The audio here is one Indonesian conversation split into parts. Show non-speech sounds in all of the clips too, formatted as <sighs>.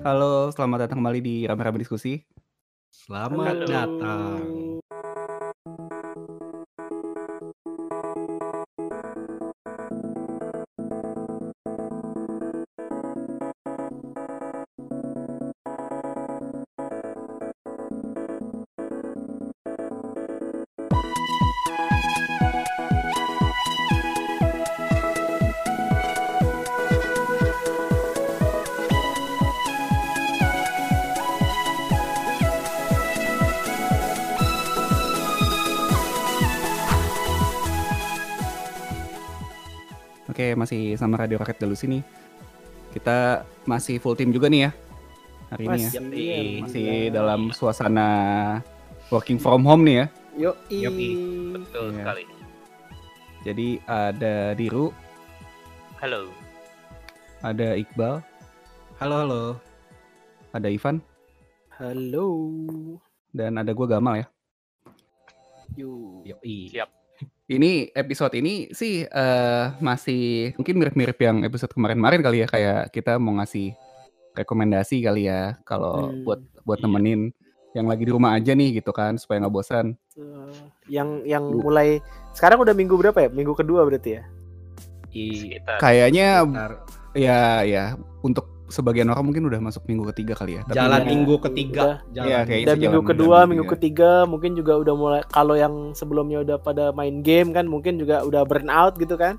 Halo, selamat datang kembali di Rame-Rame Diskusi. Selamat Halo. datang. Masih sama Radio Rakyat Galus ini. Kita masih full team juga nih ya. Hari ini ya. Masih, Masih dalam suasana working from home nih ya. Yo, betul Iya. sekali. Jadi ada Diru, Halo. ada Iqbal, Halo halo. ada Ivan, Halo. dan ada gue Gamal ya. Yuk. Yoi. Siap. Ini episode ini sih eh, masih mungkin mirip-mirip yang episode kemarin-kemarin kali ya kayak kita mau ngasih rekomendasi kali ya kalau Hmm. buat buat Iya. nemenin yang lagi di rumah aja nih gitu kan supaya nggak bosan. Eh, yang yang Lu- mulai sekarang udah minggu berapa ya? Minggu kedua berarti ya? I, Sekitar. Kayaknya sekitar ya ya untuk sebagian orang mungkin udah masuk minggu ketiga kali ya. Tapi jalan ya, minggu ketiga. udah. Jalan Iya, minggu- kayak Dan minggu jalan- kedua, jalan minggu tiga. ketiga mungkin juga udah mulai kalau yang sebelumnya udah pada main game kan mungkin juga udah burn out gitu kan?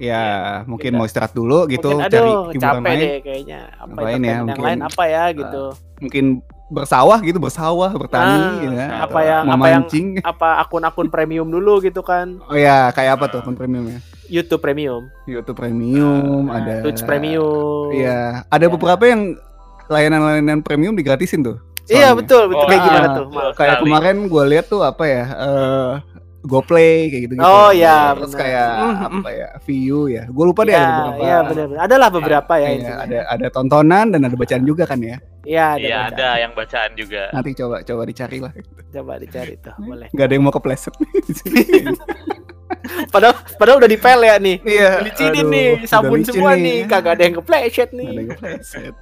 ya mungkin Udah. mau istirahat dulu gitu mungkin cari aduh hiburan capek lain. deh kayaknya. Apa Ngapain ya, yang mungkin, lain apa ya gitu. Mungkin bersawah gitu, bersawah, bertani Ah, gitu ya. apa yang apa yang Memancing. apa akun-akun premium dulu gitu kan? Oh ya, kayak apa tuh akun premiumnya? YouTube premium, YouTube Premium, Nah, ada Twitch premium. Iya, ada Ya. beberapa yang layanan-layanan premium digratisin tuh. Iya soalnya. betul betul Oh, kayak gimana tuh? Kayak Sekali. kemarin gue lihat tuh apa ya? eh GoPlay kayak gitu-gitu. Oh, iya, Terus kayak Mm, apa ya? View ya. Gue lupa deh ada Iya, beberapa. iya benar-benar. Adalah beberapa ya Iya, intinya. ada ada tontonan dan ada bacaan juga kan ya. Iya, ada. Iya, baca. ada yang bacaan juga. Nanti coba coba dicari lah. Coba dicari tuh, boleh. Gak ada yang mau kepleset. <laughs> Padahal padahal udah dipel ya nih. Iya. Licinin aduh, nih, sabun licin semua nih, kagak ada yang kepleset Nggak ada nih. yang kepleset.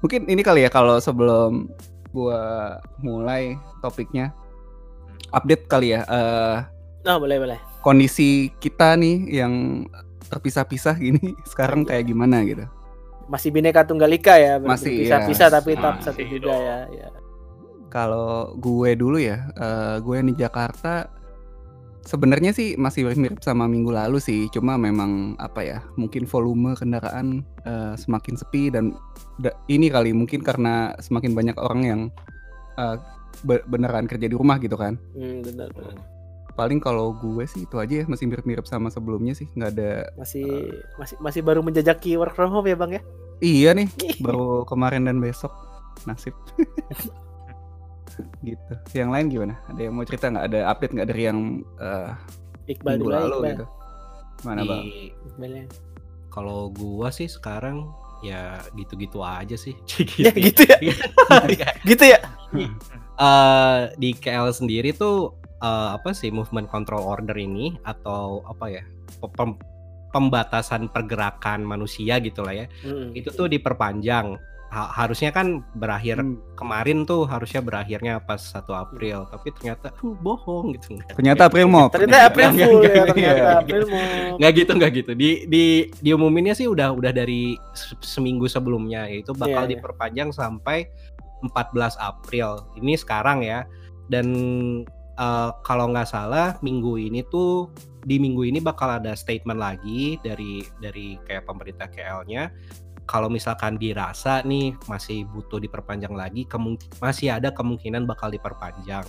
Mungkin ini kali ya kalau sebelum gua mulai topiknya update kali ya eh Nah, boleh boleh. kondisi kita nih yang terpisah-pisah gini <laughs> sekarang kayak gimana gitu. Masih bineka tunggal ika ya, Masih, berpisah-pisah iya. tapi tetap satu juga ya. ya. Kalau gue dulu ya, eh, gue yang di Jakarta sebenarnya sih masih mirip sama minggu lalu sih, cuma memang apa ya, mungkin volume kendaraan eh, semakin sepi dan da- ini kali mungkin karena semakin banyak orang yang be- beneran kerja di rumah gitu kan. Hmm, benar benar. Paling kalau gue sih itu aja ya, masih mirip-mirip sama sebelumnya sih, nggak ada. Masih masih masih baru menjajaki work from home ya, Bang ya? Iya nih, <laughs> baru kemarin dan besok nasib. <laughs> gitu. Yang lain gimana? Ada yang mau cerita nggak? Ada update nggak dari yang eh, Iqbal minggu dulu ya, lalu Iqbal. gitu? Mana bang? Ya. Kalau gua sih sekarang ya gitu-gitu aja sih. <laughs> Ya gitu ya. gitu ya. Eh, di KL sendiri tuh eh, apa sih movement control order ini atau apa ya pe- pem- pembatasan pergerakan manusia gitu lah ya Hmm. itu tuh diperpanjang Ha- harusnya kan berakhir Hmm. kemarin tuh harusnya berakhirnya pas 1 April tapi ternyata uh, bohong gitu Ternyata April mau. Ternyata April ya, ternyata. April mau. nggak gitu nggak gitu di di diumuminnya sih udah udah dari se- seminggu sebelumnya yaitu bakal Iya, iya. diperpanjang sampai 14 April ini sekarang ya dan eh, kalau nggak salah minggu ini tuh di minggu ini bakal ada statement lagi dari dari kayak pemerintah KL-nya kalau misalkan dirasa nih masih butuh diperpanjang lagi masih ada kemungkinan bakal diperpanjang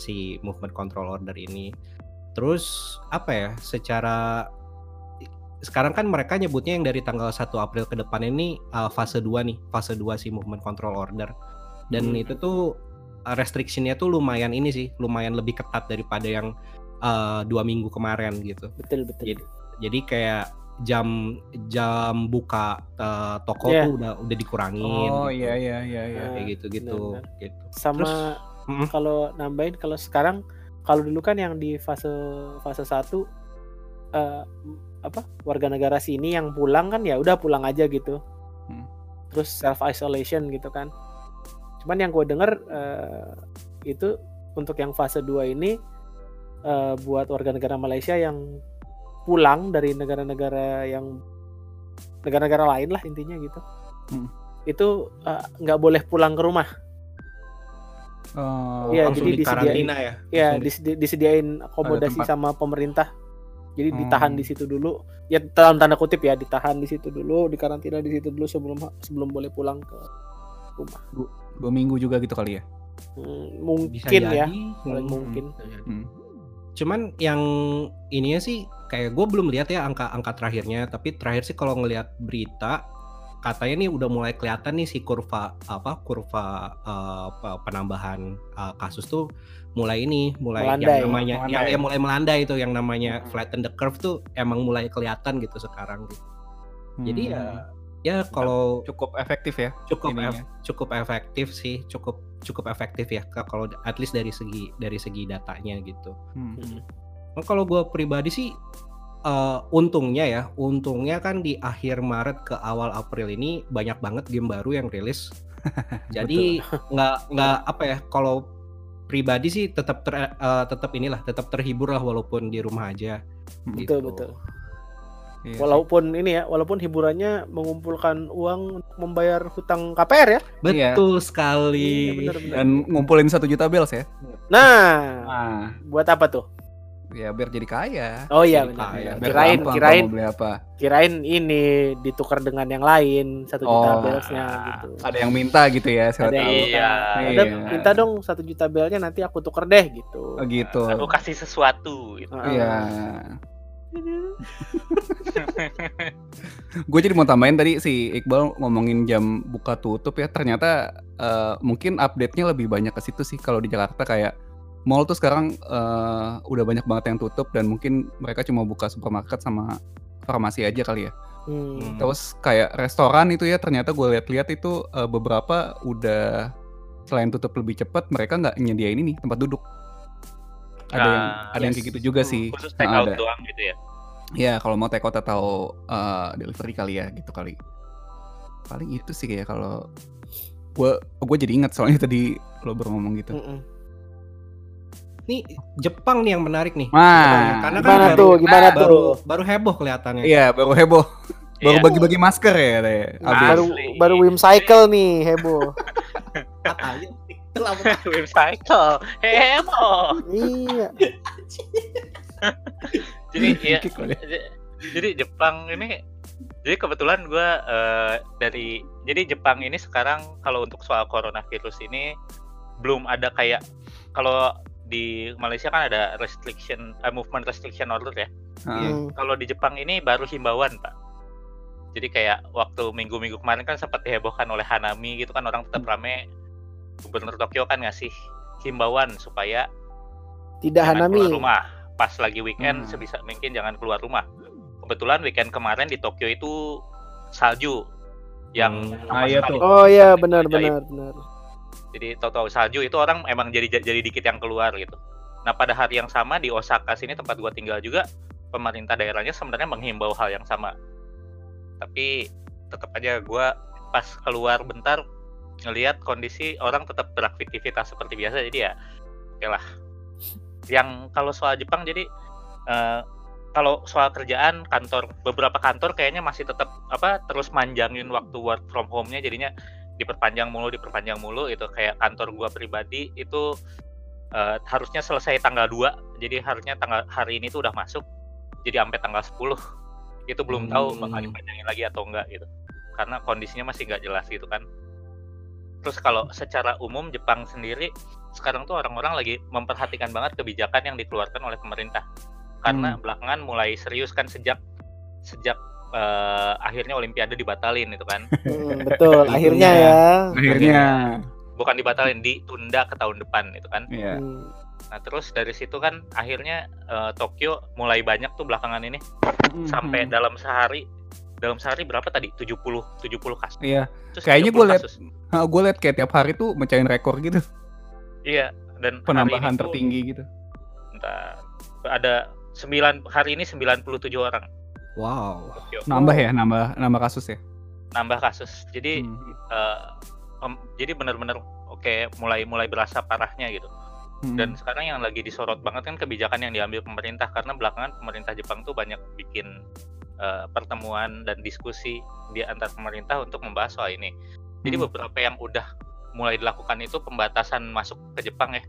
si movement control order ini. Terus apa ya secara sekarang kan mereka nyebutnya yang dari tanggal 1 April ke depan ini uh, fase 2 nih fase 2 si movement control order. Dan Hmm. itu tuh uh, restrictionnya tuh lumayan ini sih lumayan lebih ketat daripada yang uh, dua minggu kemarin gitu Betul betul. Jadi, jadi kayak jam jam buka uh, toko Iya. tuh udah udah dikurangin Oh gitu. iya iya iya iya. kayak gitu gitu benar-benar. gitu Sama Terus, kalau nambahin kalau sekarang kalau dulu kan yang di fase fase 1 eh apa warga negara sini yang pulang kan ya udah pulang aja gitu. Hmm. terus self isolation gitu kan. Cuman yang gue denger eh, itu untuk yang fase 2 ini eh, buat warga negara Malaysia yang pulang dari negara-negara yang negara-negara lain lah intinya gitu. Hmm. Itu eh, nggak boleh pulang ke rumah. Oh, langsung jadi di disediain- karantina ya. Ya, disedi- disediain akomodasi sama pemerintah. Jadi Hmm. ditahan di situ dulu. Ya dalam tanda kutip ya, ditahan di situ dulu, dikarantina di situ dulu sebelum sebelum boleh pulang ke rumah. Dua minggu juga gitu kali ya. Hmm, bisa mungkin ya, jadi. paling Hmm. mungkin. Bisa jadi. Hmm. Cuman yang ininya sih kayak gue belum lihat ya angka-angka terakhirnya, tapi terakhir sih kalau ngelihat berita katanya nih udah mulai kelihatan nih si kurva apa kurva pe- penambahan eh, kasus tuh mulai ini mulai Melandai. yang namanya yang Melandai. ya mulai melandai itu yang namanya Hmm. flatten the curve tuh emang mulai kelihatan gitu sekarang gitu. Jadi Hmm. ya ya kalau cukup efektif ya. cukup ininya. ef- cukup efektif sih cukup cukup efektif ya kalau at least dari segi dari segi datanya gitu. Hmm. Nah, kalau gue pribadi sih eh, untungnya ya, untungnya kan di akhir Maret ke awal April ini banyak banget game baru yang rilis. <laughs> Jadi nggak nggak apa ya, kalau pribadi sih tetap ter, eh, tetap inilah, tetap terhibur lah walaupun di rumah aja. Hmm. gitu. Betul, betul. Iya sih. Walaupun ini ya, walaupun hiburannya mengumpulkan uang untuk membayar hutang KPR ya. Betul Iya, sekali. bener, bener. dan ngumpulin satu juta bells ya. Nah, Nah, buat apa tuh? ya biar jadi kaya. Oh iya benar. kaya. Biar Kirain, gampang kirain, beli apa. kirain ini ditukar dengan yang lain satu juta Oh, bellsnya gitu. Ada yang minta gitu ya, Ada yang tahu. Iya. minta, Iya. "Ada, minta dong satu juta belnya nanti aku tuker deh gitu. Oh, gitu. Aku kasih sesuatu gitu. Heeh. Iya. Gue jadi mau tambahin tadi si Iqbal ngomongin jam buka tutup ya. Ternyata eh, mungkin update-nya lebih banyak ke situ sih kalau di Jakarta kayak mall tuh sekarang eh, udah banyak banget yang tutup dan mungkin mereka cuma buka supermarket sama farmasi aja kali ya. Hmm. Terus kayak restoran itu ya ternyata gue lihat-lihat itu eh, beberapa udah selain tutup lebih cepat mereka nggak nyediain ini tempat duduk. Ada yang ada yang yes. kayak gitu juga sih. Khusus Nah, take out ada. doang gitu ya. Ya kalau mau take out atau eh, delivery kali ya gitu kali. Paling itu sih kayak kalau gue gue jadi ingat soalnya tadi lo baru ngomong gitu. Mm-mm. Nih Jepang nih yang menarik nih. Nah, Karena kan Gimana baru- tuh? Gimana baru, tuh? baru heboh kelihatannya. Iya baru heboh, <laughs> baru Iya. bagi-bagi masker ya katanya. Baru baru Wim Cycle nih heboh. <laughs> Katanya. <laughs> Wim cycle. Heboh. iya. Jadi <laughs> ya, Dikit kali. j- jadi Jepang ini jadi kebetulan gue dari jadi Jepang ini sekarang kalau untuk soal coronavirus ini belum ada kayak kalau di Malaysia kan ada restriction eh, movement restriction order ya. Heeh. Hmm. Kalau di Jepang ini baru himbauan pak. Jadi kayak waktu minggu-minggu kemarin kan sempat dihebohkan oleh Hanami gitu kan orang tetap rame. Gubernur Tokyo kan ngasih himbauan supaya Tidak jangan Hanami. keluar rumah pas lagi weekend Hmm. sebisa mungkin jangan keluar rumah kebetulan weekend kemarin di Tokyo itu salju yang Hmm. Ah, iya tuh. Oh iya benar benar benar. jadi tahu-tahu salju itu orang emang jadi jadi dikit yang keluar gitu nah pada hari yang sama di Osaka sini tempat gua tinggal juga pemerintah daerahnya sebenarnya menghimbau hal yang sama tapi tetap aja gua pas keluar bentar ngelihat kondisi orang tetap beraktivitas seperti biasa jadi ya oke lah. Yang kalau soal Jepang jadi eh, kalau soal kerjaan kantor beberapa kantor kayaknya masih tetap apa terus manjangin waktu work from home-nya jadinya diperpanjang mulu diperpanjang mulu itu kayak kantor gua pribadi itu eh, harusnya selesai tanggal 2 jadi harusnya tanggal hari ini tuh udah masuk jadi sampai tanggal 10 itu belum tahu bakal Hmm. dipanjangin lagi atau enggak gitu. Karena kondisinya masih nggak jelas gitu kan terus kalau secara umum Jepang sendiri sekarang tuh orang-orang lagi memperhatikan banget kebijakan yang dikeluarkan oleh pemerintah karena belakangan mulai serius kan sejak sejak eh, akhirnya Olimpiade dibatalin itu kan <laughs> Hmm, betul. Akhirnya ya. Akhirnya, bukan dibatalin ditunda ke tahun depan itu kan ya. Hmm. nah terus dari situ kan akhirnya eh, Tokyo mulai banyak tuh belakangan ini Hmm. sampai dalam sehari dalam sehari berapa tadi 70 70 kasus Iya, Terus Kayaknya 70 gua liat- gue liat kayak tiap hari tuh mecahin rekor gitu, iya dan penambahan ini tuh- tertinggi gitu. Bentar. ada 9 hari ini 97 orang Wow. Tokyo. Nambah ya, nambah nambah kasus ya. nambah kasus. Jadi Hmm. pem- jadi benar-benar oke mulai mulai berasa parahnya gitu. Hmm. Dan sekarang yang lagi disorot banget kan kebijakan yang diambil pemerintah karena belakangan pemerintah Jepang tuh banyak bikin eh, pertemuan dan diskusi di antar pemerintah untuk membahas soal ini. Jadi Hmm. beberapa yang udah mulai dilakukan itu pembatasan masuk ke Jepang ya.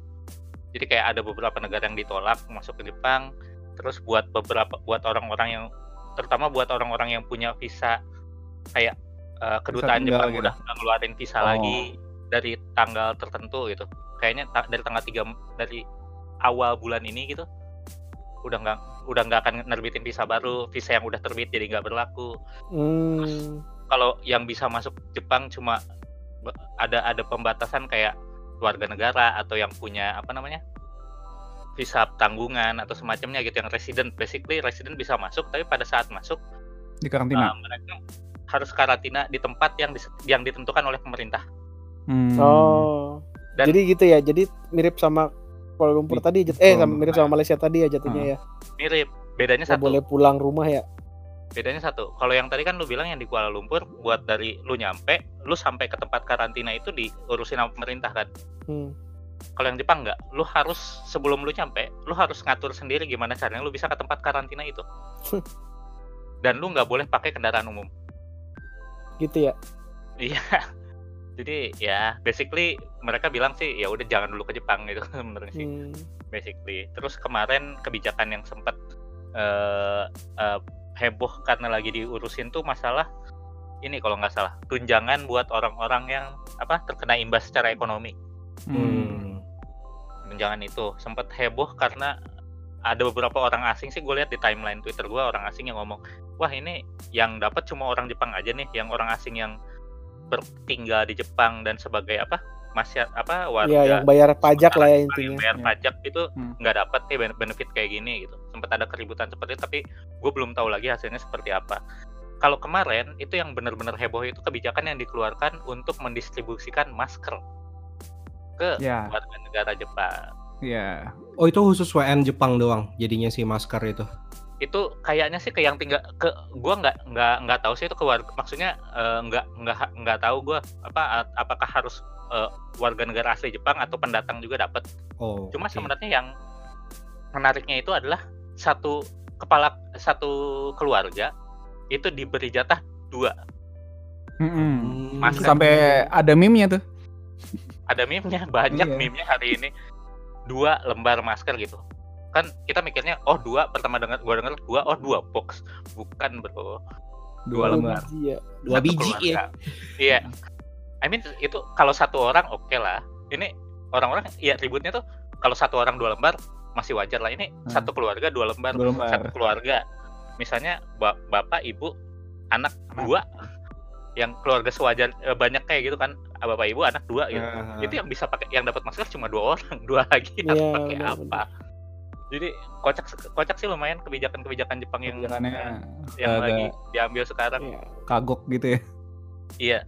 Jadi kayak ada beberapa negara yang ditolak masuk ke Jepang. Terus buat beberapa buat orang-orang yang terutama buat orang-orang yang punya visa kayak eh, kedutaan tinggal Jepang gitu. udah ngeluarin visa Oh. lagi dari tanggal tertentu gitu. Kayaknya ta- dari tanggal 3 dari awal bulan ini gitu udah nggak udah nggak akan nerbitin visa baru, visa yang udah terbit jadi nggak berlaku. Hmm. Kalau yang bisa masuk Jepang cuma ada ada pembatasan kayak warga negara atau yang punya apa namanya visa tanggungan atau semacamnya gitu yang resident basically resident bisa masuk tapi pada saat masuk di karantina. uh, mereka harus karantina di tempat yang dis- yang ditentukan oleh pemerintah Hmm. Oh. Dan- jadi gitu ya. Jadi mirip sama Kuala Lumpur Di- tadi jat- eh sama Lumpur. mirip sama Malaysia tadi ya jatuhnya Ah. ya. mirip bedanya satu boleh pulang rumah ya. bedanya satu kalau yang tadi kan lu bilang yang di Kuala Lumpur buat dari lu nyampe lu sampai ke tempat karantina itu diurusin sama pemerintah kan Hmm. kalau yang Jepang nggak lu harus sebelum lu nyampe lu harus ngatur sendiri gimana caranya lu bisa ke tempat karantina itu <laughs> dan lu nggak boleh pakai kendaraan umum Gitu ya. iya jadi ya basically mereka bilang sih ya udah jangan dulu ke Jepang gitu <laughs> sebenarnya sih Hmm. basically terus kemarin kebijakan yang sempat eh, eh, heboh karena lagi diurusin tuh masalah ini kalau nggak salah tunjangan buat orang-orang yang apa terkena imbas secara ekonomi Hmm. tunjangan itu sempat heboh karena ada beberapa orang asing sih gue lihat di timeline Twitter gue orang asing yang ngomong wah ini yang dapat cuma orang Jepang aja nih yang orang asing yang bertinggal di Jepang dan sebagai apa masih apa warga Iya, yang bayar pajak lah ya yang intinya. bayar Ya. pajak itu Hmm. nggak dapat nih ben- benefit kayak gini gitu sempat ada keributan seperti itu tapi gue belum tahu lagi hasilnya seperti apa kalau kemarin itu yang benar-benar heboh itu kebijakan yang dikeluarkan untuk mendistribusikan masker ke Ya, warga negara Jepang ya. Oh itu khusus WN Jepang doang jadinya si masker itu. Itu kayaknya sih ke yang tinggal ke gua nggak nggak nggak tahu sih itu ke warga maksudnya eh, nggak nggak nggak tahu gua apa apakah harus eh, warga negara asli Jepang atau pendatang juga dapat Oh. cuma oke. sebenarnya yang menariknya itu adalah satu kepala satu keluarga itu diberi jatah dua. Hmm. Masker. Sampai ada meme-nya tuh. ada meme-nya banyak Iya. meme-nya hari ini dua lembar masker gitu kan kita mikirnya oh dua pertama dengar gua dengar dua oh dua box bukan bro Dua Dua lembar. biji ya. Dua Satu biji keluarga. ya. Iya. I mean itu kalau satu orang oke lah. Ini orang-orang ya ributnya tuh kalau satu orang dua lembar masih wajar lah. Ini Hmm. satu keluarga dua lembar. Dua lembar. Satu keluarga. Misalnya ba- bapak, ibu, anak dua yang keluarga sewajar eh, banyak kayak gitu kan Ah, bapak ibu anak dua gitu Ah. itu yang bisa pakai yang dapat masker cuma dua orang <laughs> dua lagi harus Iya, pakai apa jadi kocak kocak sih lumayan kebijakan-kebijakan Jepang yang yang agak lagi diambil sekarang Iya. kagok gitu ya. Iya.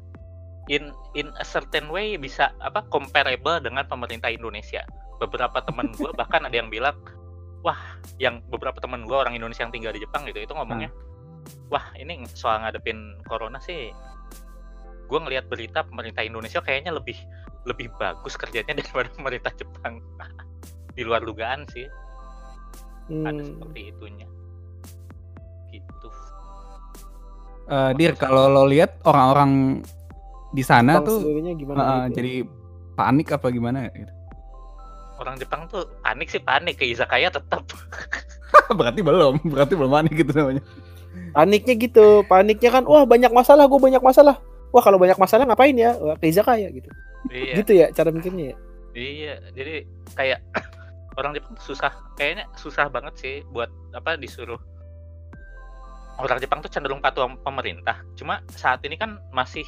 In in a certain way bisa apa comparable dengan pemerintah Indonesia. Beberapa teman gue <laughs> bahkan ada yang bilang, wah, yang beberapa teman gue orang Indonesia yang tinggal di Jepang gitu itu ngomongnya, wah ini soal ngadepin corona sih, gue ngelihat berita pemerintah Indonesia kayaknya lebih lebih bagus kerjanya <laughs> daripada pemerintah Jepang. <laughs> di luar dugaan sih ada Hmm. seperti itunya. Gitu. Eh, Dir, kalau lo lihat orang-orang di sana Jepang tuh gimana gitu ya? jadi panik apa gimana gitu. Orang Jepang tuh panik sih panik ke izakaya tetap. <laughs> berarti belum, berarti belum panik gitu namanya. Paniknya gitu, paniknya kan wah banyak masalah, gue banyak masalah. Wah kalau banyak masalah ngapain ya? Wah, ke izakaya gitu. iya. Gitu ya cara mikirnya ya. Iya, jadi kayak orang Jepang tuh susah, kayaknya susah banget sih buat apa disuruh orang Jepang tuh cenderung patuh sama pemerintah. Cuma saat ini kan masih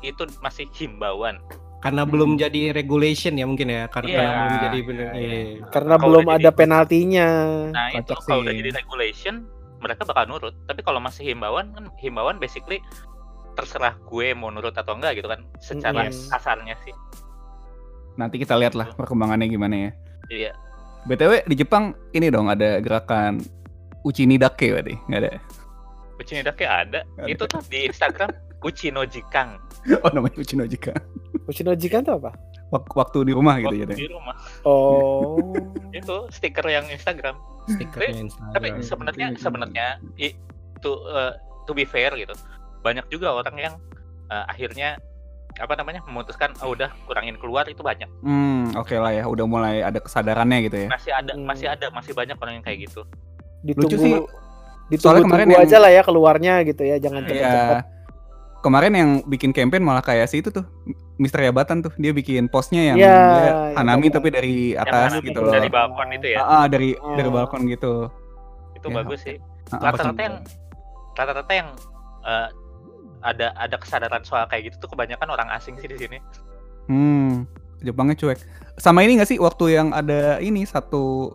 itu masih himbauan. Karena belum jadi regulation ya mungkin ya. Karena Iya. belum jadi bener. Iya. Iya. Karena Kalau belum ada jadi- penaltinya. Nah itu kalau udah jadi regulation mereka bakal nurut. Tapi kalau masih himbauan kan himbauan basically terserah gue mau nurut atau enggak gitu kan. Secara Mm-mm. kasarnya sih. Nanti kita lihat lah perkembangannya gimana ya. Iya. BTW di Jepang ini dong ada gerakan Uchini Dake berarti, nggak ada. Kucing kayak ada. Ada. Itu tuh di Instagram <laughs> Uchinojikang. Oh namanya Uchinojika. Uchinojikan tuh apa? Wak- Waktu di rumah gitu Waktu ya. di rumah. Oh. <laughs> Itu stiker yang Instagram. Stikernya Instagram. Tapi sebenarnya sebenarnya i- to eh, to be fair gitu. Banyak juga orang yang eh, akhirnya apa namanya memutuskan oh udah kurangin keluar itu banyak. Hmm, oke lah ya. Udah mulai ada kesadarannya gitu ya. Masih ada Hmm. masih ada masih banyak orang yang kayak gitu. Ditunggu Lucu sih. ditunggu Soalnya kemarin yang- aja lah ya keluarnya gitu ya, jangan Iya. cepet-cepet. Iya. Kemarin yang bikin campaign malah kayak si itu tuh, Mister Yabatan tuh. Dia bikin postnya yang Iya, dia yang Hanami tadi. tapi dari atas Hanami gitu itu loh. dari balkon itu ya. Ah, ah, dari dari Oh. balkon gitu. Itu Ya, bagus sih. Rata-rata yang rata-rata yang eh, ada ada kesadaran soal kayak gitu tuh kebanyakan orang asing sih di sini. Hmm, Jepangnya cuek. Sama ini gak sih waktu yang ada ini satu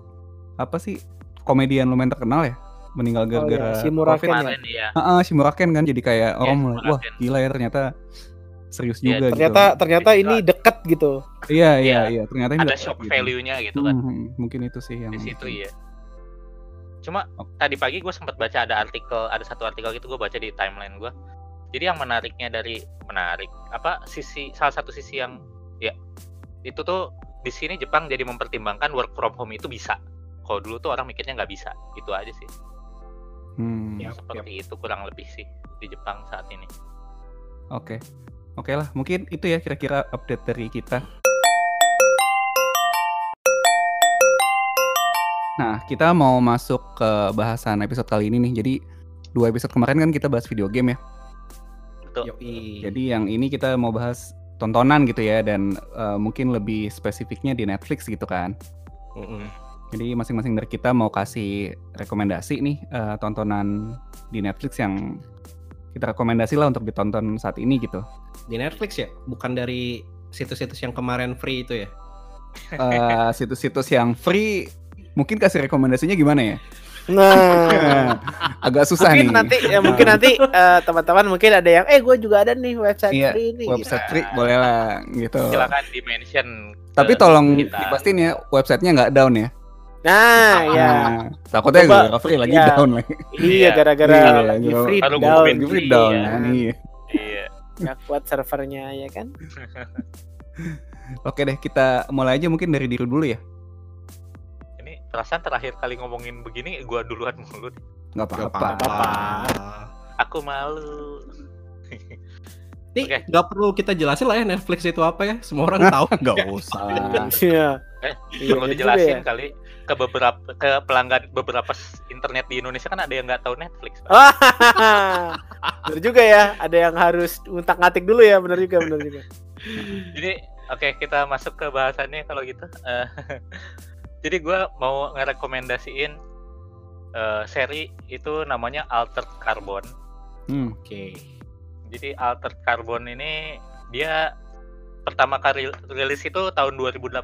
apa sih komedian lumayan terkenal ya meninggal Oh, iya, gara-gara Shimuraken COVID. ya? Ya. Ah, ah, Shimuraken kan jadi kayak orang mulai wah gila ya ternyata serius Iya, juga Ternyata gitu. ternyata ini deket gitu. Iya iya Iya. iya ternyata ini Ada dekat shock gitu. value-nya gitu kan. Hmm, mungkin itu sih yang di situ ya. Cuma Oh. tadi pagi gue sempat baca ada artikel, ada satu artikel gitu gue baca di timeline gue. Jadi yang menariknya dari menarik apa sisi salah satu sisi yang ya itu tuh di sini Jepang jadi mempertimbangkan work from home itu bisa. Kalau dulu tuh orang mikirnya nggak bisa, itu aja sih. Hmm, Yap, Seperti itu kurang lebih sih di Jepang saat ini. Oke. Oke lah, mungkin itu ya kira-kira update dari kita. Nah, kita mau masuk ke bahasan episode kali ini nih. Jadi, dua episode kemarin kan kita bahas video game ya. Betul. Yoi. Jadi yang ini kita mau bahas tontonan gitu ya dan eh, mungkin lebih spesifiknya di Netflix gitu kan. Mm-mm. Jadi masing-masing dari kita mau kasih rekomendasi nih eh, tontonan di Netflix yang kita rekomendasi lah untuk ditonton saat ini gitu. Di Netflix ya, bukan dari situs-situs yang kemarin free itu ya. Eh, situs-situs yang free mungkin kasih rekomendasinya gimana ya? Nah, <laughs> Agak susah mungkin nih. nanti ya mungkin nanti eh, teman-teman mungkin ada yang eh gue juga ada nih website Iya, free nih. website free boleh lah gitu. Silakan di mention. Tapi tolong kita. dipastiin ya websitenya nggak down ya. Nah, ya. Nah, takutnya Coba, gara free lagi ya. down lagi. Iya Iya. gara-gara Iya, lagi free down. Lagi free Iya. down kan iya. Iya. nggak kuat servernya ya kan. <laughs> Oke deh, kita mulai aja mungkin dari diri dulu ya. Perasaan terakhir kali ngomongin begini gua duluan mulu. Nggak Gak apa-apa. Aku malu. Nih, Oke. nggak perlu kita jelasin lah ya Netflix itu apa ya. Semua orang tahu. <laughs> Nggak usah. Iya. Eh, Iya, perlu juga dijelasin ya. kali ke beberapa ke pelanggan beberapa internet di Indonesia kan ada yang nggak tahu Netflix. Pak. <laughs> Bener juga ya. Ada yang harus untak ngatik dulu ya. Bener juga, bener juga. Jadi oke kita masuk ke bahasannya kalau gitu. Eh, <laughs> jadi gua mau ngerekomendasiin eh, seri itu namanya Altered Carbon. Hmm. Oke. Jadi Altered Carbon ini dia pertama kali rilis itu tahun 2018,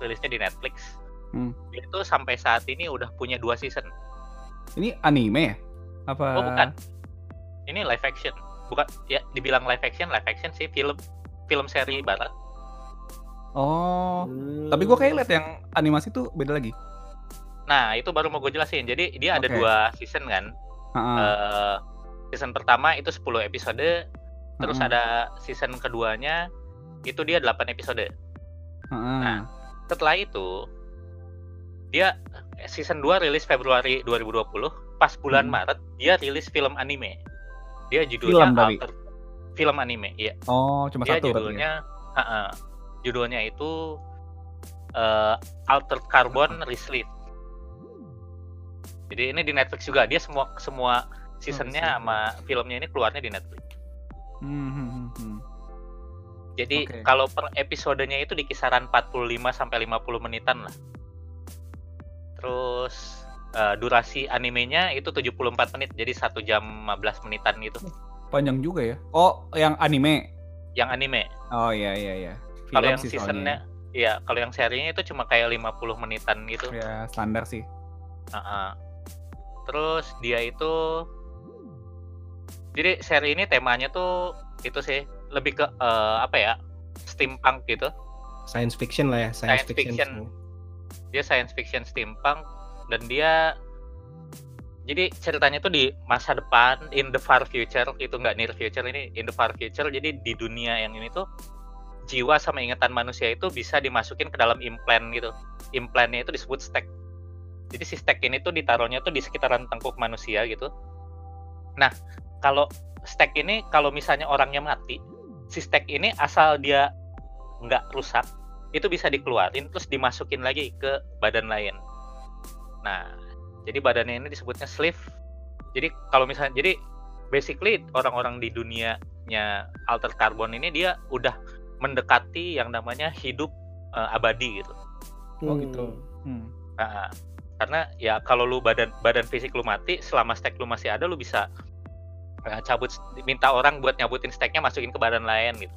rilisnya di Netflix. Hmm. Dia itu sampai saat ini udah punya dua season. Ini anime ya? Apa? Oh bukan. Ini live action. Bukan ya dibilang live action, live action sih film film seri barat. Oh. Hmm. Tapi gua kayak liat yang animasi tuh beda lagi. Nah, itu baru mau gue jelasin. Jadi dia ada dua season kan. Heeh. Eh, season pertama itu 10 episode, terus Heeh. ada season keduanya itu dia 8 episode. Heeh. nah, Setelah itu dia season 2 rilis Februari 2020, pas bulan Hmm. Maret dia rilis film anime. Dia Film judulnya tapi? Alter film anime, iya. Oh, cuma dia satu ya? judulnya. Judulnya itu eh, Altered Carbon Resleep. Jadi ini di Netflix juga. Dia semua semua seasonnya season. sama filmnya ini keluarnya di Netflix. Hmm, hmm, hmm, hmm. Jadi Oke. kalau per episodenya itu di kisaran 45 sampai 50 menitan lah. Terus eh, durasi animenya itu 74 menit. Jadi satu jam 15 menitan gitu. Panjang juga ya. Oh, yang anime. Yang anime. Oh iya iya iya. Kalau yang sih seasonnya Iya, kalau yang serinya itu cuma kayak 50 menitan gitu. Ya, standar sih. Ha-ha. Terus dia itu jadi seri ini temanya tuh itu sih lebih ke eh, apa ya steampunk gitu. Science fiction lah ya. Science, Science fiction. fiction. Dia science fiction steampunk dan dia jadi ceritanya tuh di masa depan in the far future itu nggak near future ini in the far future jadi di dunia yang ini tuh jiwa sama ingatan manusia itu bisa dimasukin ke dalam implant gitu. Implantnya itu disebut stack jadi si stack ini tuh ditaruhnya tuh di sekitaran tengkuk manusia gitu. Nah kalau stack ini kalau misalnya orangnya mati si stack ini asal dia nggak rusak itu bisa dikeluarin terus dimasukin lagi ke badan lain. Nah jadi badannya ini disebutnya sleeve. Jadi kalau misalnya jadi basically orang-orang di dunianya alter carbon ini dia udah mendekati yang namanya hidup uh, abadi gitu Oh Hmm. gitu. Hmm. Nah, karena ya kalau lu badan badan fisik lu mati selama stack lu masih ada lu bisa uh, cabut minta orang buat nyabutin stacknya masukin ke badan lain gitu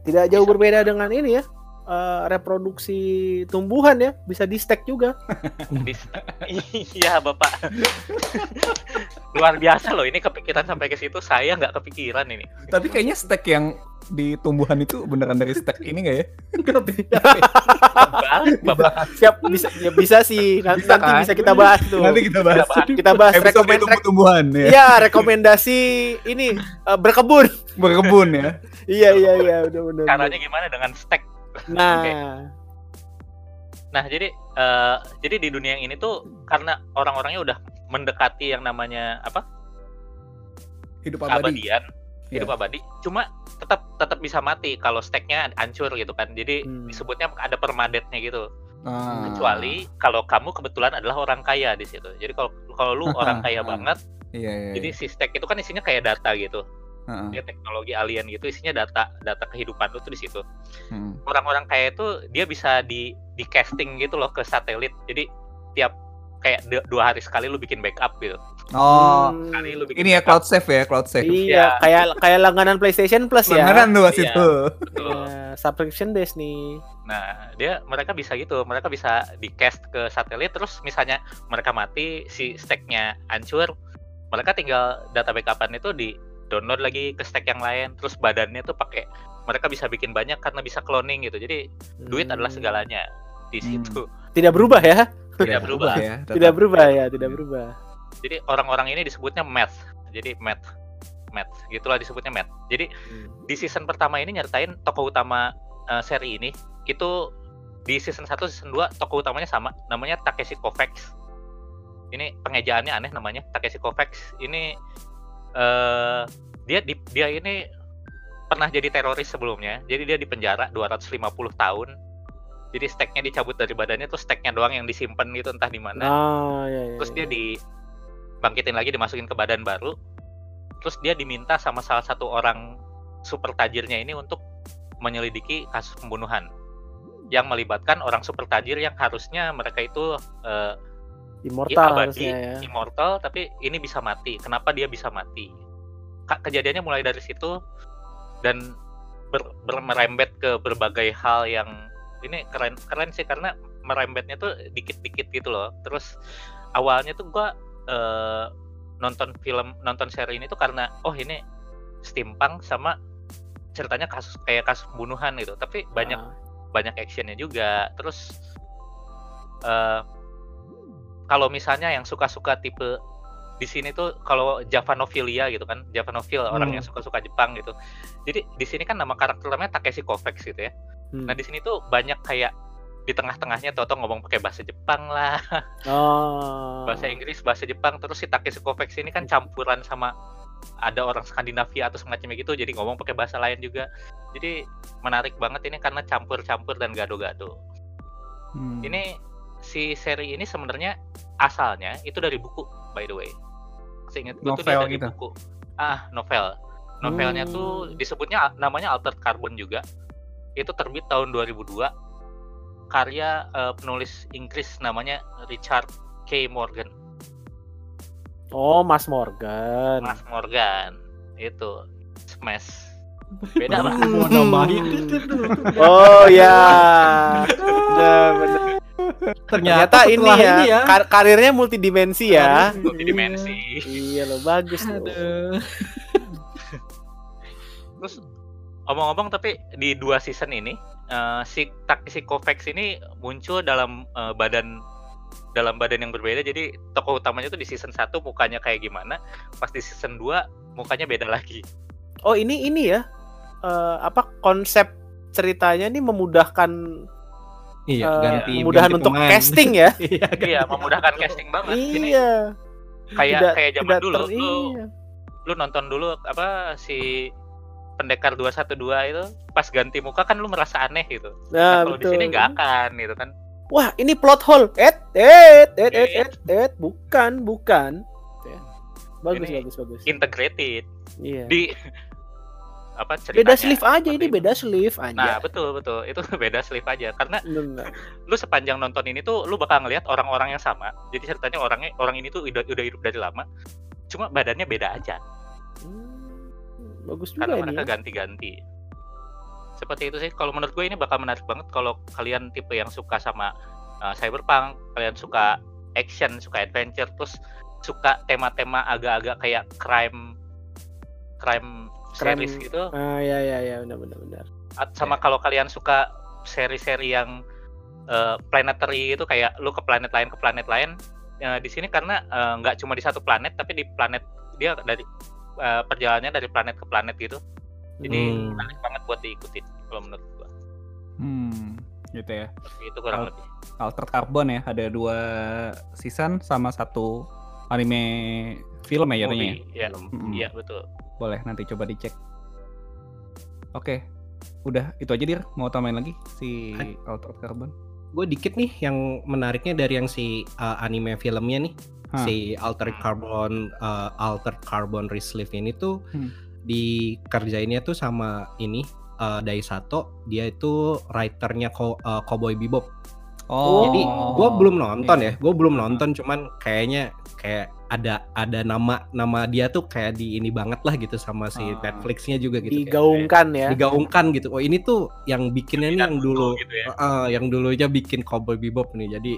Tidak jauh Bisa. berbeda dengan ini ya. eh, reproduksi tumbuhan ya bisa di stack juga. <laughs> Iya bapak <laughs> luar biasa loh ini kepikiran sampai ke situ saya nggak kepikiran ini Tapi kayaknya stack yang di tumbuhan itu beneran dari stack ini nggak ya? <laughs> Siap bisa ya bisa sih nanti, Bisa nanti kan? bisa kita bahas tuh. Nanti kita bahas. Kita bahas. kita bahas Episode rekomend tumbuh-tumbuhan ya. Iya, rekomendasi ini eh, berkebun. Berkebun ya. <laughs> iya, iya, iya, udah benar. caranya gimana dengan stack Nah, Oke. nah jadi eh, jadi di dunia yang ini tuh karena orang-orangnya udah mendekati yang namanya apa Hidup abadi. keabadian Iya. hidup abadi cuma tetap tetap bisa mati kalau stacknya hancur gitu kan jadi Hmm. disebutnya ada permadetnya gitu Ah. kecuali kalau kamu kebetulan adalah orang kaya di situ jadi kalau kalau lu orang <laughs> kaya Ah. banget Iya, iya. jadi si stack itu kan isinya kayak data gitu dia teknologi alien gitu isinya data data kehidupan lu tuh di situ Hmm. orang-orang kaya itu dia bisa di di casting gitu loh ke satelit jadi tiap kayak du- dua hari sekali lu bikin backup gitu Oh, hmm, ini ya cloud save ya, cloud save. iya, kayak kayak langganan PlayStation Plus ya. Langganan tuh Iya. situ. Betul. Iya, subscription base nih. Nah, dia mereka bisa gitu, mereka bisa di cast ke satelit terus misalnya mereka mati si stacknya hancur, mereka tinggal data backupan itu di download lagi ke stack yang lain, terus badannya tuh pakai mereka bisa bikin banyak karena bisa cloning gitu. Jadi duit Hmm. adalah segalanya di Hmm. situ. Tidak berubah ya? Tidak berubah. ya. tetap. Tidak berubah ya, tidak berubah. Jadi orang-orang ini disebutnya math. Jadi math, math, gitulah disebutnya math. Jadi di season pertama ini nyertain tokoh utama eh, seri ini itu di season 1 season 2 tokoh utamanya sama namanya Takeshi Kovacs. Ini pengejaannya aneh namanya Takeshi Kovacs. Ini eh dia di, dia ini pernah jadi teroris sebelumnya. Jadi dia di penjara 250 tahun. Jadi stacknya dicabut dari badannya terus stacknya doang yang disimpan gitu entah di mana. Nah, ya, ya, terus dia dibangkitin lagi dimasukin ke badan baru. Terus dia diminta sama salah satu orang super tajirnya ini untuk menyelidiki kasus pembunuhan. Yang melibatkan orang super tajir yang harusnya mereka itu eh, immortal abadi, harusnya ya. immortal tapi ini bisa mati. Kenapa dia bisa mati? Kejadiannya mulai dari situ dan ber- ber- merembet ke berbagai hal yang ini keren keren sih karena merembetnya tuh dikit-dikit gitu loh. Terus awalnya tuh gua eh, nonton film nonton seri ini tuh karena oh ini steampunk sama ceritanya kasus kayak kasus pembunuhan gitu tapi banyak Ah. banyak actionnya juga terus eh kalau misalnya yang suka-suka tipe di sini tuh kalau Javanophilia gitu kan Javanophile orang Hmm. yang suka-suka Jepang gitu jadi di sini kan nama karakter namanya Takeshi Kovacs gitu ya Hmm. nah di sini tuh banyak kayak di tengah-tengahnya Toto ngomong pakai bahasa Jepang lah Oh. bahasa Inggris bahasa Jepang terus si Takeshi Kovacs ini kan campuran sama ada orang Skandinavia atau semacamnya gitu jadi ngomong pakai bahasa lain juga jadi menarik banget ini karena campur-campur dan gado-gado Hmm. ini si seri ini sebenarnya asalnya itu dari buku by the way seingat gue tuh dia Novel dari gitu? buku ah novel novelnya tuh Hmm. disebutnya namanya Altered Carbon juga itu terbit tahun 2002 karya eh, penulis Inggris namanya Richard K Morgan Oh, Mas Morgan. Mas Morgan itu Smash beda Mau nambahin Oh ya. Bener. ternyata, Ternyata ini setelah ya, kar- karirnya multidimensi ya. multidimensi Iya lo bagus loh. Aduh. Terus omong-omong tapi di dua season ini eh, si Takeshi Kovacs ini muncul dalam eh, badan dalam badan yang berbeda jadi tokoh utamanya tuh di season 1 mukanya kayak gimana pas di season 2 mukanya beda lagi Oh ini ini ya eh, apa konsep ceritanya ini memudahkan Iya, eh, ganti memudahkan ganti untuk pemain. casting ya. <laughs> Iya, iya memudahkan casting banget ini iya. kayak Tidak- kayak zaman tidak dulu ter- lu iya. lu nonton dulu apa si pendekar 212 itu pas ganti muka kan lu merasa aneh gitu Nah, Nah, kalau di sini nggak akan gitu kan Wah, ini plot hole. Et, et, et, et, Iya. et, et, bukan, bukan. Ya. Bagus, Ini bagus, bagus. integrated Iya. di <laughs> apa ceritanya Beda sleeve aja seperti ini itu. beda sleeve aja. Nah betul betul itu <laughs> beda sleeve aja karena lu sepanjang nonton ini tuh lu bakal ngelihat orang-orang yang sama jadi ceritanya orangnya orang ini tuh udah udah hidup dari lama cuma badannya beda aja Hmm, bagus juga karena mereka Ya. ganti-ganti. Seperti itu sih. Kalau menurut gue ini bakal menarik banget kalau kalian tipe yang suka sama uh, cyberpunk kalian suka action suka adventure terus suka tema-tema agak-agak kayak crime crime Crime. series gitu. Ah, ya, ya, ya, benar, benar, sama kalau kalian suka seri-seri yang eh, planetary itu kayak lu ke planet lain ke planet lain eh, di sini karena nggak cuma di satu planet tapi di planet dia dari eh, perjalanannya dari planet ke planet gitu jadi Hmm. menarik banget buat diikutin kalau menurut gua Hmm, gitu ya. Seperti itu kurang Al- lebih Altered Carbon ya, ada dua season sama satu anime film ya jatuhnya. ya? Iya Mm-mm. iya betul Boleh nanti coba dicek. Oke, udah itu aja dir. Mau tambahin lagi si Altered Carbon? gue dikit nih yang menariknya dari yang si uh, anime filmnya nih Hah. si Altered Carbon uh, Altered Carbon Resleeve ini tuh Hmm. dikerjainnya tuh sama ini uh, Daisato dia itu writernya Ko- uh, Cowboy Bebop Oh, jadi gue belum nonton iya. ya gue belum nonton cuman kayaknya kayak ada ada nama nama dia tuh kayak di ini banget lah gitu sama si Ah. Netflixnya juga gitu kayak- Digaungkan ya. digaungkan gitu oh ini tuh yang bikinnya nih yang dulu gitu ya Uh, yang dulunya bikin Cowboy Bebop nih jadi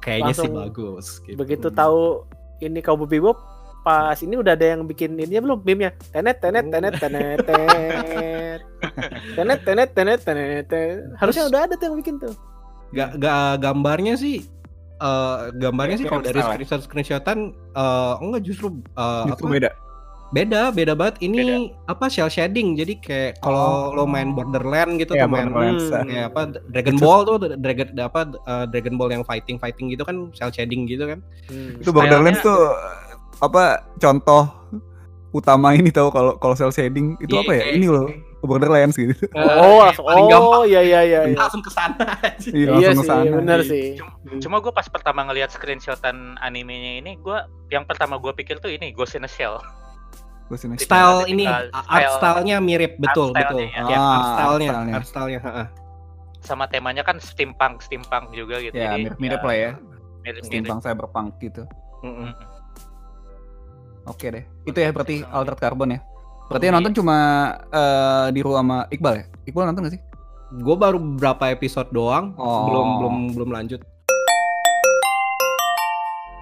kayaknya sih bagus gitu. Begitu tahu ini Cowboy Bebop pas ini udah ada yang bikin ini belum meme-nya. Tenet tenet tenet tenet <laughs> tenet. Tenet tenet tenet tenet. tenet. Harusnya udah ada tuh yang bikin tuh. Ga, ga- gambarnya sih eh, gambarnya sih kalau dari screenshot screenshotan eh, enggak justru eh, Justru apa, beda. Beda beda banget ini apa shell shading jadi kayak kalau lo main Borderland gitu Iya, tuh main hmm, ya apa Dragon Ball tuh Dragon apa eh, Dragon Ball yang fighting fighting gitu kan shell shading gitu kan Hmm. Itu Borderlands tuh apa contoh utama ini tahu kalau kalau cel shading itu Iya, apa ya? iya, Ini iya. loh Borderlands gitu. Oh, langsung. Oh, iya iya iya. iya. langsung ke sana. Iya, langsung sih, ke sana. benar sih. cuma gue pas pertama ngelihat screenshotan animenya ini gue yang pertama gue pikir tuh ini Ghost in a Shell. Style ini tipikal art style- stylenya mirip betul art betul ya ya. art Ah, stylenya art stylenya. art stylenya sama temanya kan steampunk steampunk juga gitu Ya, jadi mirip-mirip lah ya. mirip-mirip Steampunk cyberpunk gitu. Mm-mm. Oke deh. Itu ya berarti Altered Carbon ya. Berarti yang Iya. nonton cuma eh di sama Iqbal ya? Iqbal nonton gak sih? gue baru berapa episode doang Oh. belum belum belum lanjut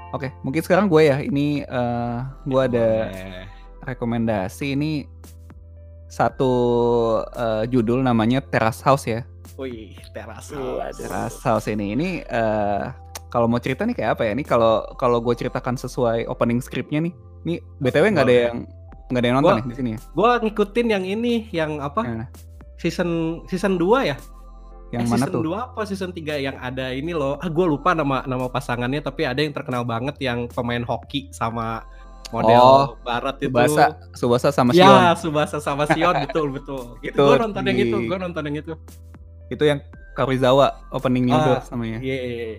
Oke, mungkin sekarang gue ya. Ini eh gue ada rekomendasi ini satu eh, judul namanya Terrace House ya. wih teras Waduh. Terrace House ini ini eh kalau mau cerita nih kayak apa ya? Ini kalau kalau gue ceritakan sesuai opening scriptnya nih. Nih BTW nggak ada yang nggak ada yang nonton Gua- ya di sini ya? gue ngikutin yang ini yang apa Yang mana? season season 2 ya Yang Eh, mana season tuh? 2 apa season 3 yang ada ini loh ah gue lupa nama nama pasangannya tapi ada yang terkenal banget yang pemain hoki sama model Oh, barat itu Subasa, Subasa sama Shion. ya Subasa sama Sion <laughs> betul betul itu Itu gue nonton yang itu gue nonton yang itu Itu yang Karuizawa openingnya Ah, udah namanya. Iya.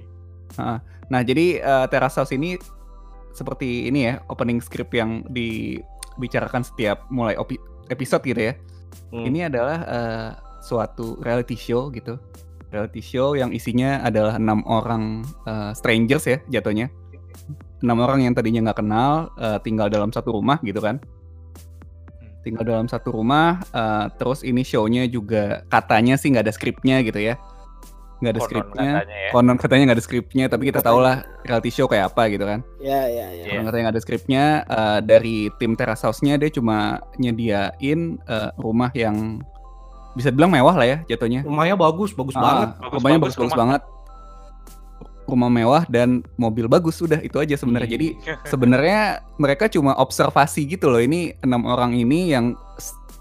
Nah, jadi eh, Terrace House ini seperti ini ya, opening script yang dibicarakan setiap mulai episode gitu ya. Hmm. Ini adalah eh, suatu reality show gitu. Reality show yang isinya adalah enam orang eh, strangers ya jatuhnya. Enam orang yang tadinya nggak kenal eh, tinggal dalam satu rumah gitu kan. Tinggal dalam satu rumah. eh, terus ini show-nya juga katanya sih nggak ada skripnya gitu ya. Nggak ada skripnya. ya. Konon katanya nggak ada skripnya, tapi kita tahu lah reality show kayak apa gitu kan. Ya ya ya. Iya. Konon katanya nggak ada skripnya. eh, dari tim Terrace House-nya dia cuma nyediain eh, rumah yang bisa dibilang mewah lah ya jatuhnya. rumahnya bagus bagus Ah, banget Bagus, rumahnya bagus bagus-bagus rumah. banget. Rumah mewah dan mobil bagus udah itu aja sebenarnya. Iya. Jadi <laughs> sebenarnya mereka cuma observasi gitu loh. Ini enam orang ini yang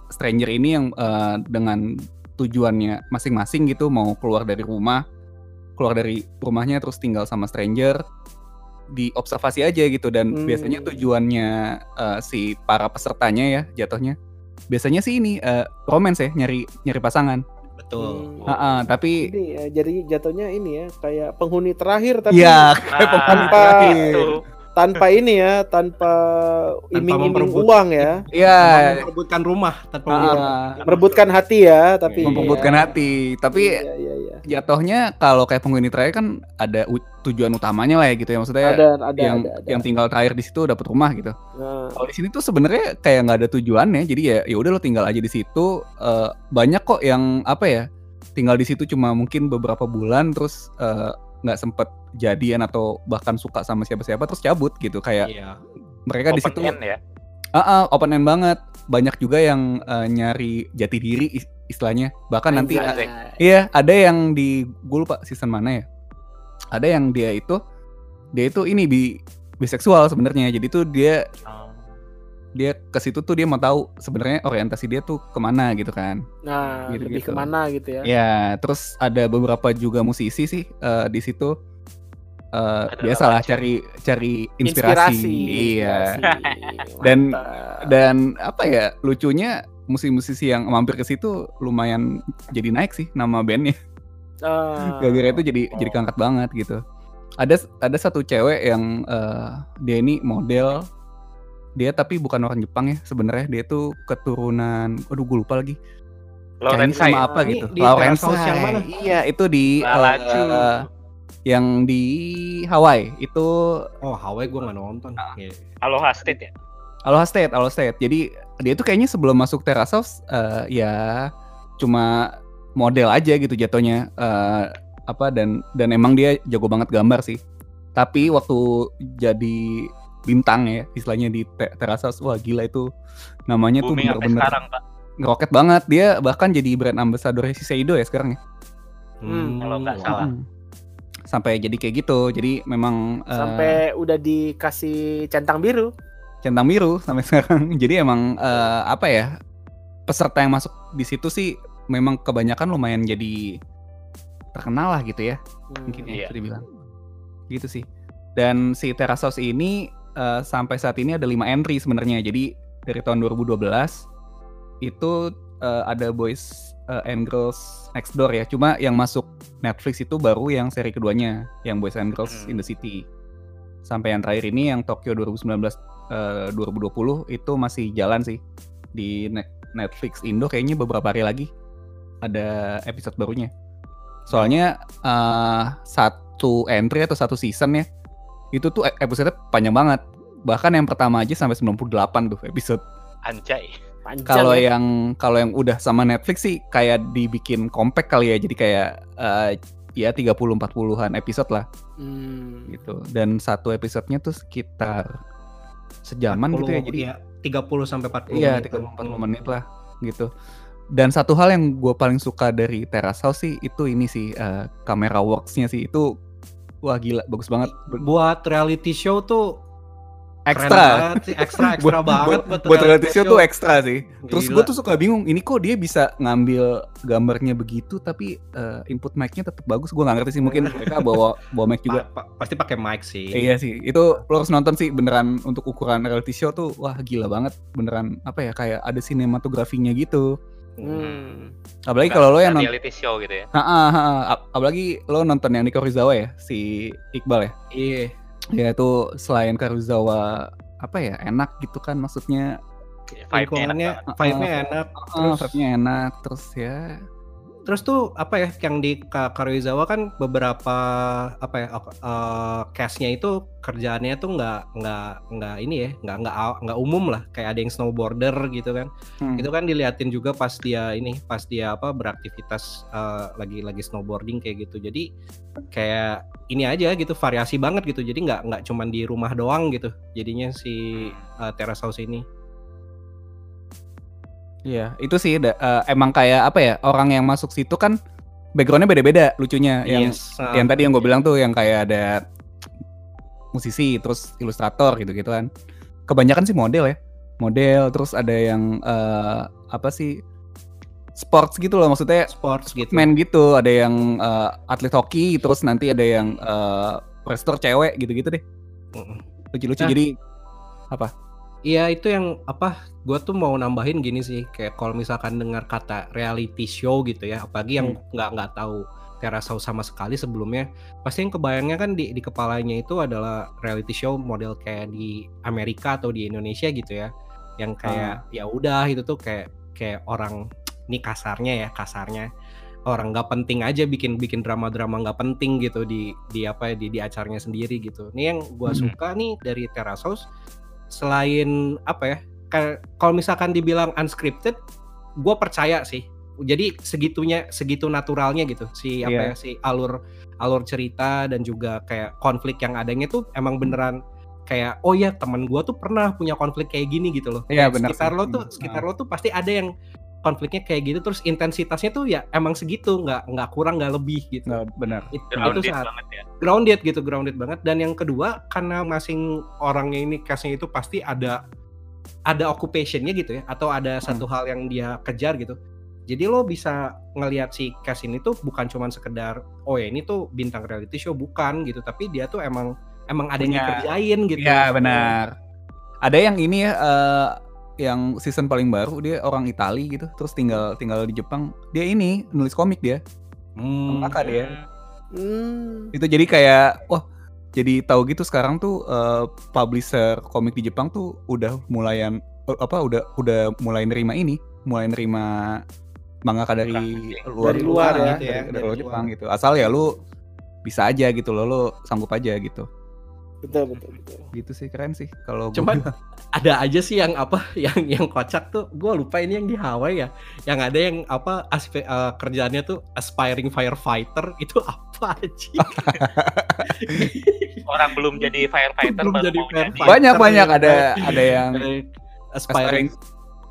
stranger ini yang eh, dengan tujuannya masing-masing gitu mau keluar dari rumah, keluar dari rumahnya terus tinggal sama stranger diobservasi aja gitu dan Hmm. biasanya tujuannya eh, si para pesertanya ya jatuhnya biasanya sih ini eh, romance ya nyari nyari pasangan. Betul. Hmm. Ah, ah, tapi Ini ya, jadi jatuhnya ini ya kayak penghuni terakhir tapi ya Nah, tanpa <laughs> itu. tanpa ini ya, tanpa iming-iming uang ya, Iya, Memperebutkan rumah tanpa ah, memperebutkan- merebutkan hati ya, tapi memperebutkan ya. hati. Tapi Iya, iya, iya. jatuhnya kalau kayak penghuni terakhir kan ada tujuan utamanya lah ya gitu ya maksudnya Ada, ada, yang ada, ada. yang tinggal terakhir di situ dapat rumah gitu. Nah, Kalau di sini tuh sebenarnya kayak nggak ada tujuannya, jadi ya ya udah lo tinggal aja di situ. Eh, banyak kok yang apa ya tinggal di situ cuma mungkin beberapa bulan terus eh, nggak sempet jadian atau bahkan suka sama siapa-siapa terus cabut gitu kayak Iya. mereka di Open situ end ya. Ah, ah, open end banget. Banyak juga yang eh, nyari jati diri is- istilahnya. Bahkan nanti anjay. Iya, ada yang di gue lupa season mana ya. Ada yang dia itu dia itu ini bi biseksual sebenarnya. Jadi tuh dia Oh. dia ke situ tuh dia mau tahu sebenarnya orientasi dia tuh ke mana gitu kan. nah Gitu-gitu. lebih ke mana gitu ya? Ya, terus ada beberapa juga musisi sih eh, di situ. Eh, Ada biasalah cari cari inspirasi. Iya. inspirasi. Dan- Mantap. Dan apa ya lucunya musisi-musisi yang mampir ke situ lumayan jadi naik sih nama bandnya. Ah. gara-gara itu jadi jadi Oh. keangkat banget gitu ada ada satu cewek yang eh, dia ini model dia tapi bukan orang Jepang ya sebenarnya dia tuh keturunan aduh gue lupa lagi Chinese Lorenza sama apa Ini gitu Lawrence yang mana? iya itu di Lalacu. eh, yang di Hawaii itu Oh, Hawaii gue nggak nonton. Ah. Iya. Aloha State ya? Aloha State Aloha State jadi dia tuh kayaknya sebelum masuk Terrace House eh, ya cuma model aja gitu jatuhnya eh, apa dan dan emang dia jago banget gambar sih tapi waktu jadi bintang ya istilahnya di Te- House wah gila itu namanya tuh Booming sampai bener-bener sekarang, Pak. ngeroket banget dia bahkan jadi brand ambassador Shiseido ya sekarang ya Hmm, kalau nggak salah. Hmm. sampai jadi kayak gitu jadi memang eh, sampai udah dikasih centang biru. centang biru sampai <laughs> sekarang. Jadi emang eh, apa ya peserta yang masuk di situ sih memang kebanyakan lumayan jadi terkenal lah gitu ya Hmm. mungkin ya Iya. bisa dibilang gitu sih. Dan si Terrace House ini eh, sampai saat ini ada lima entry sebenarnya. Jadi dari tahun 2012 itu eh, ada Boys eh, and Girls Next Door ya. Cuma yang masuk Netflix itu baru yang seri keduanya, yang Boys and Girls Hmm. in the City. Sampai yang terakhir ini yang Tokyo 2019 eh, 2020 itu masih jalan sih di Net- Netflix Indo kayaknya beberapa hari lagi ada episode barunya. Soalnya eh, satu entry atau satu season ya itu tuh e- episode panjang banget. Bahkan yang pertama aja sampai 98 tuh episode. Anjay. Panjang Kalau ya. yang kalau yang udah sama Netflix sih kayak dibikin compact kali ya. Jadi kayak eh, ya 30 40-an episode lah Hmm. gitu. Dan satu episodenya tuh sekitar sejaman gitu ya. 40, Jadi iya, 30 sampai 40 Iya, menit. 30-40 menit lah gitu. Dan satu hal yang gue paling suka dari Terrace House sih itu ini sih eh, kamera works-nya sih itu wah gila bagus banget. Buat reality show tuh Ekstra. banget ekstra <laughs> ekstra banget buat, buat reality show tuh ekstra sih. Terus gue tuh suka bingung, ini kok dia bisa ngambil gambarnya begitu tapi eh, input mic-nya tetap bagus. Gue nggak ngerti sih mungkin mereka <laughs> bawa bawa mic juga. Pa- pa- pasti pakai mic sih. Iya sih, itu lo harus nonton sih beneran untuk ukuran reality show tuh wah gila banget beneran apa ya kayak ada sinematografinya gitu. Hmm. Apalagi kalau lo yang nonton reality show gitu ya. Ah, ah. Ap- apalagi lo nonton yang di Karuzawa ya, si Iqbal ya. Iya. Ya itu selain Karuzawa apa ya enak gitu kan maksudnya Vibe-nya enak vibe-nya enak. terus Terus, vibe-nya enak terus ya terus tuh apa ya yang di Ka- Karuizawa kan beberapa apa ya eh, cast-nya itu kerjaannya tuh nggak nggak nggak ini ya nggak nggak nggak umum lah. Kayak ada yang snowboarder gitu kan. Hmm, itu kan diliatin juga pas dia ini pas dia apa beraktivitas eh, lagi lagi snowboarding kayak gitu. Jadi kayak ini aja gitu variasi banget gitu. Jadi nggak nggak cuman di rumah doang gitu jadinya si eh, terrace house ini Iya, itu sih eh, emang kayak apa ya orang yang masuk situ kan backgroundnya beda-beda lucunya yang Yes, ah. yang tadi yang gue bilang tuh yang kayak ada musisi terus ilustrator gitu gitu kan kebanyakan sih model ya model terus ada yang eh, apa sih sports gitu loh maksudnya sports gitu. main gitu ada yang eh, atlet hoki terus nanti ada yang eh, wrestler cewek gitu-gitu deh Mm-mm. lucu-lucu Nah. jadi Iya itu yang apa? Gue tuh mau nambahin gini sih, kayak kalau misalkan dengar kata reality show gitu ya, apalagi yang nggak nggak tahu Terasau sama sekali sebelumnya, pasti yang kebayangnya kan di di kepalanya itu adalah reality show model kayak di Amerika atau di Indonesia gitu ya, yang kayak ya udah itu tuh kayak kayak orang ini kasarnya ya kasarnya orang nggak penting aja bikin bikin drama-drama nggak penting gitu di di apa ya, di di acaranya sendiri gitu. Ini yang gua Mhm. suka nih dari Terrace selain apa ya ka- kalau misalkan dibilang unscripted gue percaya sih jadi segitunya segitu naturalnya gitu si apa Iya. ya si alur alur cerita dan juga kayak konflik yang adanya tuh emang beneran kayak oh ya teman gue tuh pernah punya konflik kayak gini gitu loh Iya, Kayak benar sekitar sih. lo tuh Hmm. sekitar lo tuh pasti ada yang konfliknya kayak gitu terus intensitasnya tuh ya emang segitu nggak nggak kurang nggak lebih gitu. Nggak benar. It- itu Grounded saat banget ya. grounded gitu grounded banget. Dan yang kedua karena masing orangnya ini case-nya itu pasti ada ada occupationnya gitu ya atau ada satu hal yang dia kejar gitu. Jadi lo bisa ngelihat si case ini tuh bukan cuman sekedar oh ya ini tuh bintang reality show. Bukan gitu tapi dia tuh emang emang ada yang dikerjain gitu. Iya benar. Ada yang ini ya eh, yang season paling baru dia orang Itali gitu, terus tinggal tinggal di Jepang. Dia ini nulis komik dia, Hmm, kakak dia. Hmm. Itu jadi kayak wah jadi tahu gitu sekarang tuh eh, publisher komik di Jepang tuh udah mulayan eh, apa udah udah mulai nerima ini, mulai nerima mangaka dari luar Dari luar dari- ya. dari, Dari dari luar luar. Jepang gitu. Asal ya lu bisa aja gitu loh, lu sanggup aja gitu. Betul betul betul. Gitu sih keren sih kalau gua Cuman bilang. ada aja sih yang apa <laughs> yang yang kocak tuh gue lupa ini yang di Hawaii ya yang ada yang apa aspe, eh, kerjaannya tuh aspiring firefighter <laughs> itu apa aja <laughs> Orang belum jadi firefighter Belum jadi firefighter. banyak banyak ya, ada ada- yang aspiring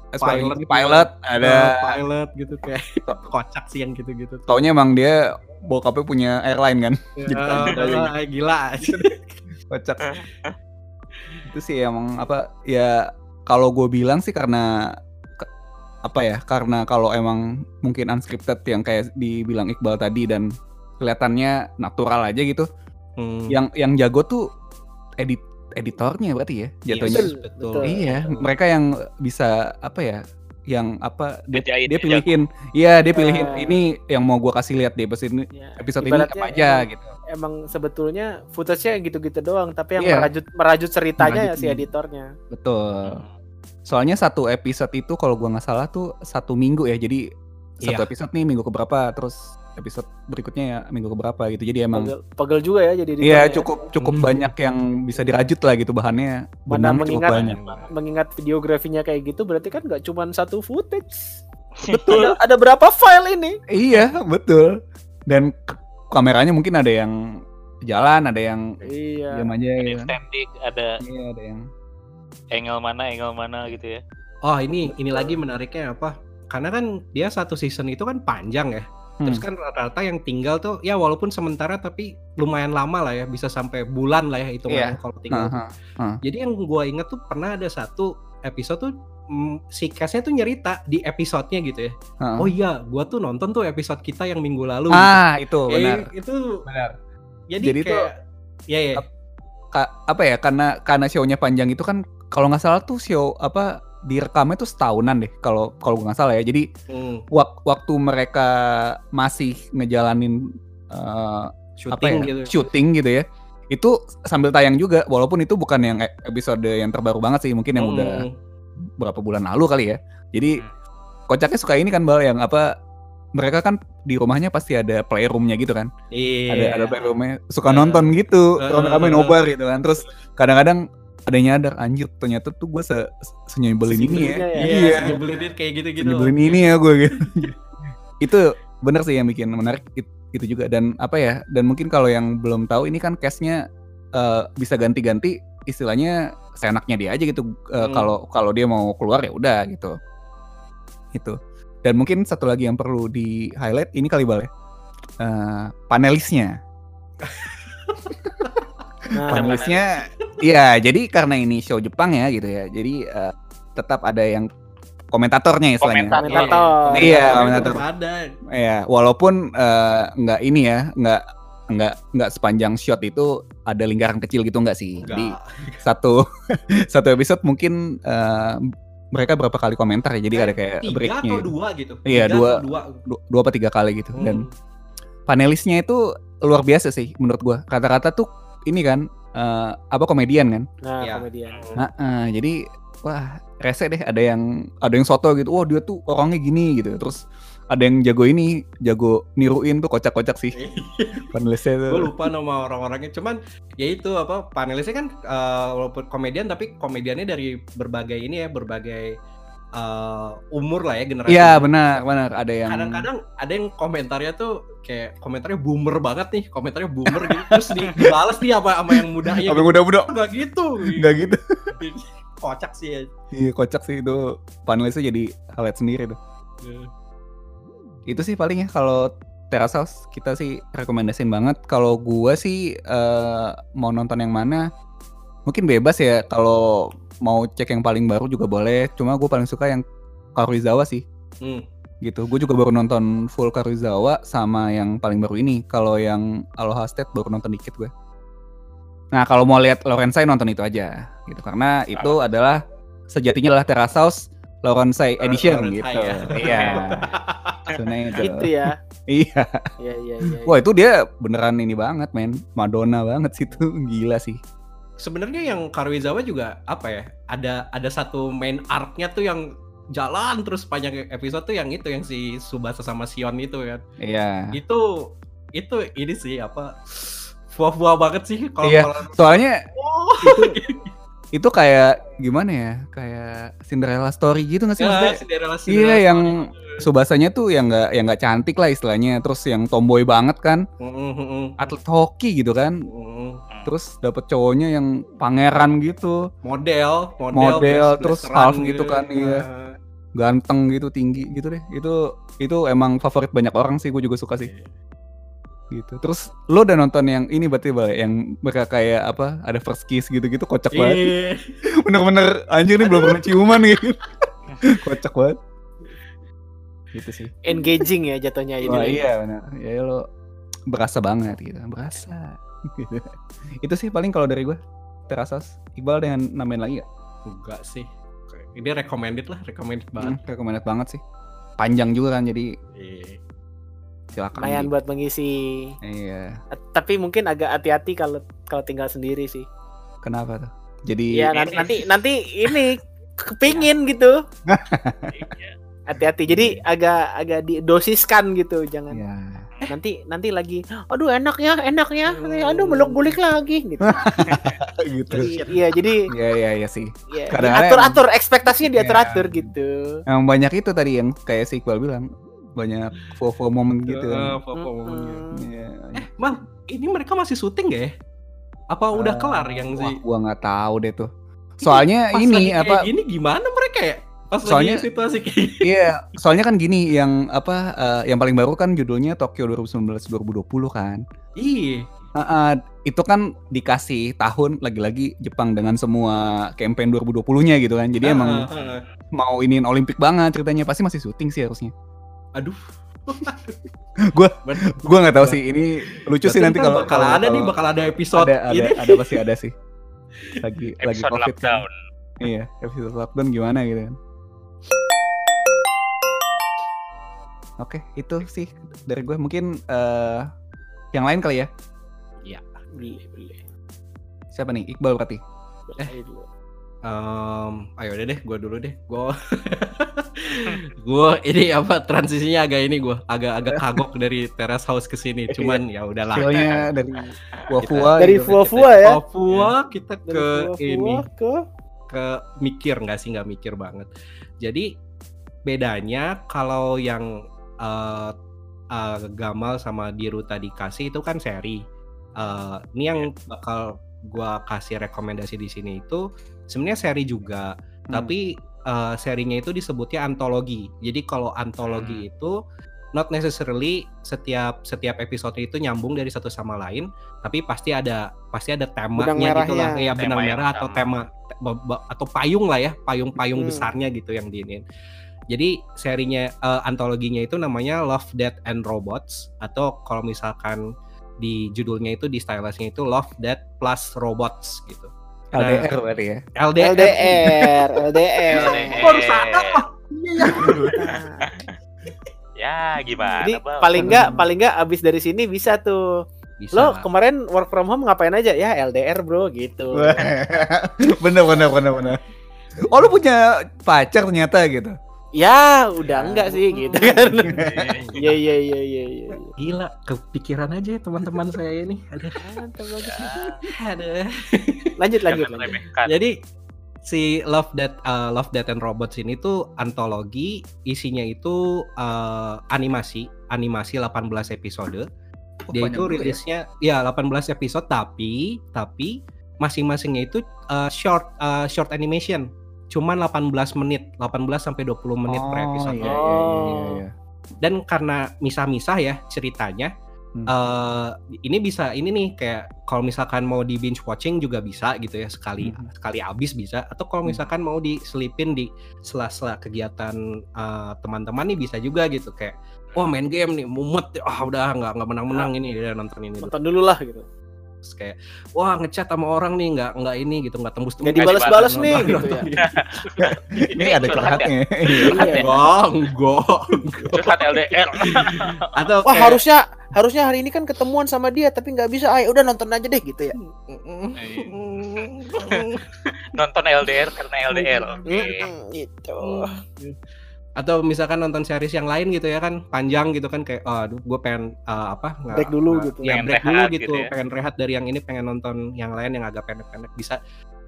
aspiring pilot, pilot, ada eh, pilot gitu kayak kocak sih yang gitu-gitu tuh. taunya emang dia bokapnya punya airline kan Ya, Jadi- eh, gila aja. Kocak itu sih emang apa ya kalau gue bilang sih karena apa ya karena kalau emang mungkin unscripted yang kayak dibilang Iqbal tadi dan kelihatannya natural aja gitu Hmm. yang yang jago tuh edit editornya berarti ya jatuhnya Yes, Betul, betul. betul. iya mereka yang bisa apa ya yang apa dia, dia dia pilihin iya dia pilihin Eh. ini yang mau gua kasih lihat di episode ini Ya, episode ini apa aja emang, gitu emang sebetulnya footage-nya gitu-gitu doang, tapi yang Iya. merajut merajut ceritanya ya si editornya. betul soalnya satu episode itu kalau gua nggak salah tuh satu minggu ya jadi satu Iya. episode nih minggu keberapa terus episode berikutnya ya minggu keberapa gitu jadi emang Pegel, pegel juga ya jadi iya editornya ya. cukup cukup Hmm. banyak yang bisa dirajut lah gitu bahannya Mana cukup mengingat banyak mengingat videografinya kayak gitu berarti kan nggak cuma satu footage. <laughs> Betul. ada, ada berapa file ini? iya betul dan kameranya mungkin ada yang jalan ada yang Iya. diam aja Ada gitu yang kan. static, ada iya ada yang angle mana, angle mana gitu ya. Oh ini ini lagi menariknya apa? Karena kan dia satu season itu kan panjang ya. Terus Hmm. kan rata-rata yang tinggal tuh ya walaupun sementara tapi lumayan lama lah ya, bisa sampai bulan lah ya hitungannya Iya. kalau tinggal. Aha. Jadi yang gua inget tuh pernah ada satu episode tuh si case-nya tuh nyerita di episodenya gitu ya. Heeh. Oh iya, gua tuh nonton tuh episode kita yang minggu lalu. ah itu gitu. Eh, benar itu benar jadi, Jadi tuh- kayak ya ya. Ka- apa ya karena karena show-nya panjang itu kan kalau nggak salah tuh show apa direkamnya tuh setahunan deh kalau kalau nggak salah ya jadi Hmm, wak- waktu mereka masih ngejalanin apa syuting ya gitu. syuting gitu ya itu sambil tayang juga walaupun itu bukan yang e- episode yang terbaru banget sih mungkin yang udah Hmm. Berapa bulan lalu kali ya. Jadi Hmm. kocaknya suka ini kan bal yang apa mereka kan di rumahnya pasti ada playroomnya gitu kan. Iya. ada ada playroomnya suka Eh, nonton gitu. Eh, rame-rame nobar gitu kan. Terus kadang-kadang ada nyadar anjir ternyata tuh gue se senyebelin ini ya. Senyebelin ya. Iya, iya nyebelin kayak gitu-gitu. senyebelin ini ya gue gitu. <laughs> Itu bener sih yang bikin menarik it- itu juga. Dan apa ya dan mungkin kalau yang belum tahu ini kan case-nya eh, bisa ganti-ganti istilahnya seenaknya dia aja gitu Eh, Hmm. kalau kalau dia mau keluar ya udah gitu itu dan mungkin satu lagi yang perlu di highlight ini kali bal ya eh, panelisnya. <laughs> Nah, Panelisnya, iya. Jadi karena ini show Jepang ya gitu ya. Jadi eh, tetap ada yang komentatornya istilahnya. Komentator. Iya, komentator. ada. Iya, walaupun eh, nggak ini ya, nggak nggak nggak sepanjang shot itu ada lingkaran kecil gitu nggak sih. Jadi Enggak. satu <laughs> satu episode mungkin eh, mereka berapa kali komentar ya. Jadi ada kayak tiga breaknya. atau gitu. dua gitu. Iya, Tiga dua. atau dua. Du- dua apa tiga kali gitu. Dan Hmm. panelisnya itu luar biasa sih menurut gua. Rata-rata tuh ini kan eh, apa komedian kan. Nah, Iya. komedian. Nah, eh, jadi wah rese deh ada yang ada yang soto gitu. Wah dia tuh orangnya gini gitu. Terus ada yang jago ini, jago niruin tuh kocak-kocak sih. <laughs> Panelisnya tuh. gue lupa nama orang-orangnya. Cuman ya itu apa panelisnya kan eh, walaupun komedian tapi komediannya dari berbagai ini ya berbagai eh, umur lah ya generasi Iya benar benar. Ada yang kadang-kadang ada yang komentarnya tuh kayak komentarnya boomer banget nih komentarnya boomer gitu. Terus di, dibalas nih apa sama yang mudanya apa gitu. muda-muda? nggak gitu. Nggak gitu. kocak sih ya. Iya kocak sih itu. Panelisnya jadi highlight sendiri tuh. Itu sih paling ya kalau Terrace House kita sih rekomendasiin banget. Kalau gua sih eh, mau nonton yang mana mungkin bebas ya. Kalau mau cek yang paling baru juga boleh. Cuma gue paling suka yang Karuizawa sih. Hmm. gitu. Gue juga baru nonton full Karuizawa sama yang paling baru ini. Kalau yang Aloha State baru nonton dikit gue. Nah kalau mau lihat Lorenzai nonton itu aja, gitu. Karena itu adalah sejatinya adalah Terrace House Lorenzai Edition gitu. ya. Iya. <laughs> Sebenarnya itu. Gitu ya. Iya. Iya, iya, iya. Wah itu dia beneran ini banget men. Madonna banget sih itu. <laughs> Gila sih. sebenarnya yang Karuizawa juga apa ya ada ada satu main arc-nya tuh yang jalan terus panjang episode tuh yang itu yang si Subasa sama Sion itu kan Iya. itu itu ini sih apa <sighs> buah-buah banget sih kalau Iya. Soalnya oh, itu <laughs> kayak gimana ya? Kayak Cinderella story gitu nggak sih? ya, Maksudnya? Cinderella, Iya Cinderella yang story. Subasanya tuh yang nggak yang nggak cantik lah istilahnya, terus yang tomboy banget kan, Mm, atlet hoki gitu kan, mm. terus dapet cowoknya yang pangeran gitu, model model, Model, terus half gitu kan, iya. Ganteng gitu, tinggi gitu deh. Itu itu emang favorit banyak orang sih, gue juga suka sih. Gitu. Terus lo udah nonton yang ini berarti Bal, yang mereka kayak apa? Ada first kiss gitu-gitu, kocak banget. Iya. <laughs> Bener-bener anjir nih belum pernah ciuman gitu. <laughs> kocak banget. Gitu sih. Engaging ya jatuhnya ini. Wah iya benar. Ya lo berasa banget gitu, berasa. Gitu. <laughs> Itu sih paling kalau dari gue. Terasas. Iqbal dengan nambahin lagi gak? enggak sih ini recommended lah recommended banget Hmm, recommended banget sih. Panjang juga kan jadi Iya. Silakan. Lumayan di- buat mengisi. Iya. Eh, Tapi mungkin agak hati-hati kalau kalau tinggal sendiri sih. Kenapa tuh? Jadi Iya nanti nanti nanti ini <laughs> kepingin gitu. Iya. Hati-hati. Jadi agak agak didosiskan gitu, jangan ya. nanti nanti lagi aduh enak ya enak ya Hmm. aduh meluk gulik lagi gitu <laughs> gitu. Jadi, iya jadi Iya iya iya sih. ya, Kadang-kadang atur atur ekspektasinya diatur Iya. atur gitu Emang banyak itu tadi yang kayak si Iqbal bilang banyak faux-faux moment gitu. Eh, kan. apa-apa momennya. Mm-mm. Iya. Mal, ini mereka masih syuting gak ya? Apa udah Eh, kelar yang wah, si gua nggak tahu deh tuh. Soalnya Pas ini lagi apa gini gimana mereka ya? Pas Soalnya- lagi situasi kayak Iya, soalnya kan gini yang apa eh, yang paling baru kan judulnya Tokyo 2019 2020 kan. Iya. Heeh, itu kan dikasih tahun lagi-lagi Jepang dengan semua campaign 2020-nya gitu kan. Jadi emang Ah, ah, ah. mau iniin Olimpik banget ceritanya. Pasti masih syuting sih harusnya. Aduh. Gua- Ber- Gua nggak tahu sih ini lucu sih nanti kalau bakal kalau- ada nih bakal ada episode ada, ada, ini. ada pasti ada sih. Lagi lagi Covid kan. lockdown. Iya, episode lockdown gimana gitu kan. Oke, itu sih dari gue mungkin eh yang lain kali ya. beli beli Siapa nih? Iqbal berarti. Beli Em, ayo deh deh, gue dulu deh. Gue, <laughs> gue ini apa transisinya agak ini gue, agak agak kagok dari Terrace House ke sini. Cuman ya udahlah. Feel-nya dari Wafua dari gitu. ya Papua kita dari ke fua-fua ini ke ke mikir nggak sih nggak mikir banget. Jadi bedanya kalau yang eh eh, Gamal sama Diru tadi kasih itu kan seri. Eh, ini yang bakal gua kasih rekomendasi di sini itu sebenarnya seri juga, Hmm. tapi eh, serinya itu disebutnya antologi. Jadi kalau antologi itu not necessarily setiap setiap episode itu nyambung dari satu sama lain, tapi pasti ada pasti ada temanya gitu lah. Ya benang Tema yang merah atau tema atau payung lah ya, payung-payung Hmm. besarnya gitu yang diinin. Jadi serinya eh, antologinya itu namanya Love, Death and Robots atau kalau misalkan di judulnya itu di stylesnya itu Love, Death plus Robots gitu. LDR berarti ya. LDR. LDR, <laughs> LDR. LDR. Baru sadar, Pak. <laughs> Ya gimana? Jadi Bang? paling nggak paling nggak abis dari sini bisa tuh. Bisa. Lo kemarin work from home ngapain aja? Ya LDR bro gitu. <laughs> bener bener bener bener. Oh lu punya pacar ternyata gitu. Ya udah enggak sih gitu kan. Eh, <laughs> <laughs> Iya iya iya iya iya. Gila, kepikiran aja ya teman-teman saya ini. Bagus. <laughs> aduh. Lanjut lanjut lanjut. Jadi si Love Death uh, Love Death and Robots ini tuh antologi isinya itu uh, animasi, animasi 18 episode. Oh, Dia itu ya. rilisnya ya 18 episode tapi tapi masing-masingnya itu uh, short uh, short animation. Cuman 18 menit, 18 sampai 20 menit per Oh, episode. iya, iya, iya, iya. Dan karena misah-misah ya ceritanya Hmm. eh ini bisa ini nih kayak kalau misalkan mau di binge watching juga bisa gitu ya sekali Hmm. sekali habis bisa atau kalau Hmm. misalkan mau diselipin di sela-sela kegiatan eh, teman-teman nih bisa juga gitu kayak wah main game nih mumet ah udah nggak nggak menang-menang ini udah nonton ini. Nonton dulu lah gitu. Terus kayak wah ngechat sama orang nih nggak nggak ini gitu nggak tembus tembus dibalas-balas Nonton, nih nonton, gitu nonton. ya. <laughs> Ini ada curhat ya? curhatnya. Curhat ya? Enggak, enggak, enggak. Curhat LDR. <laughs> Atau Wah kayak, harusnya harusnya hari ini kan ketemuan sama dia tapi nggak bisa. Ayo udah nonton aja deh gitu ya. <laughs> Nonton LDR karena LDR. Mm-mm, Gitu. Atau misalkan nonton series yang lain gitu ya kan panjang gitu kan kayak oh gue pengen uh, apa nggak- Break dulu nggak- gitu. ya Pengen break dulu gitu, gitu ya. pengen rehat dari yang ini pengen nonton yang lain yang agak pendek-pendek bisa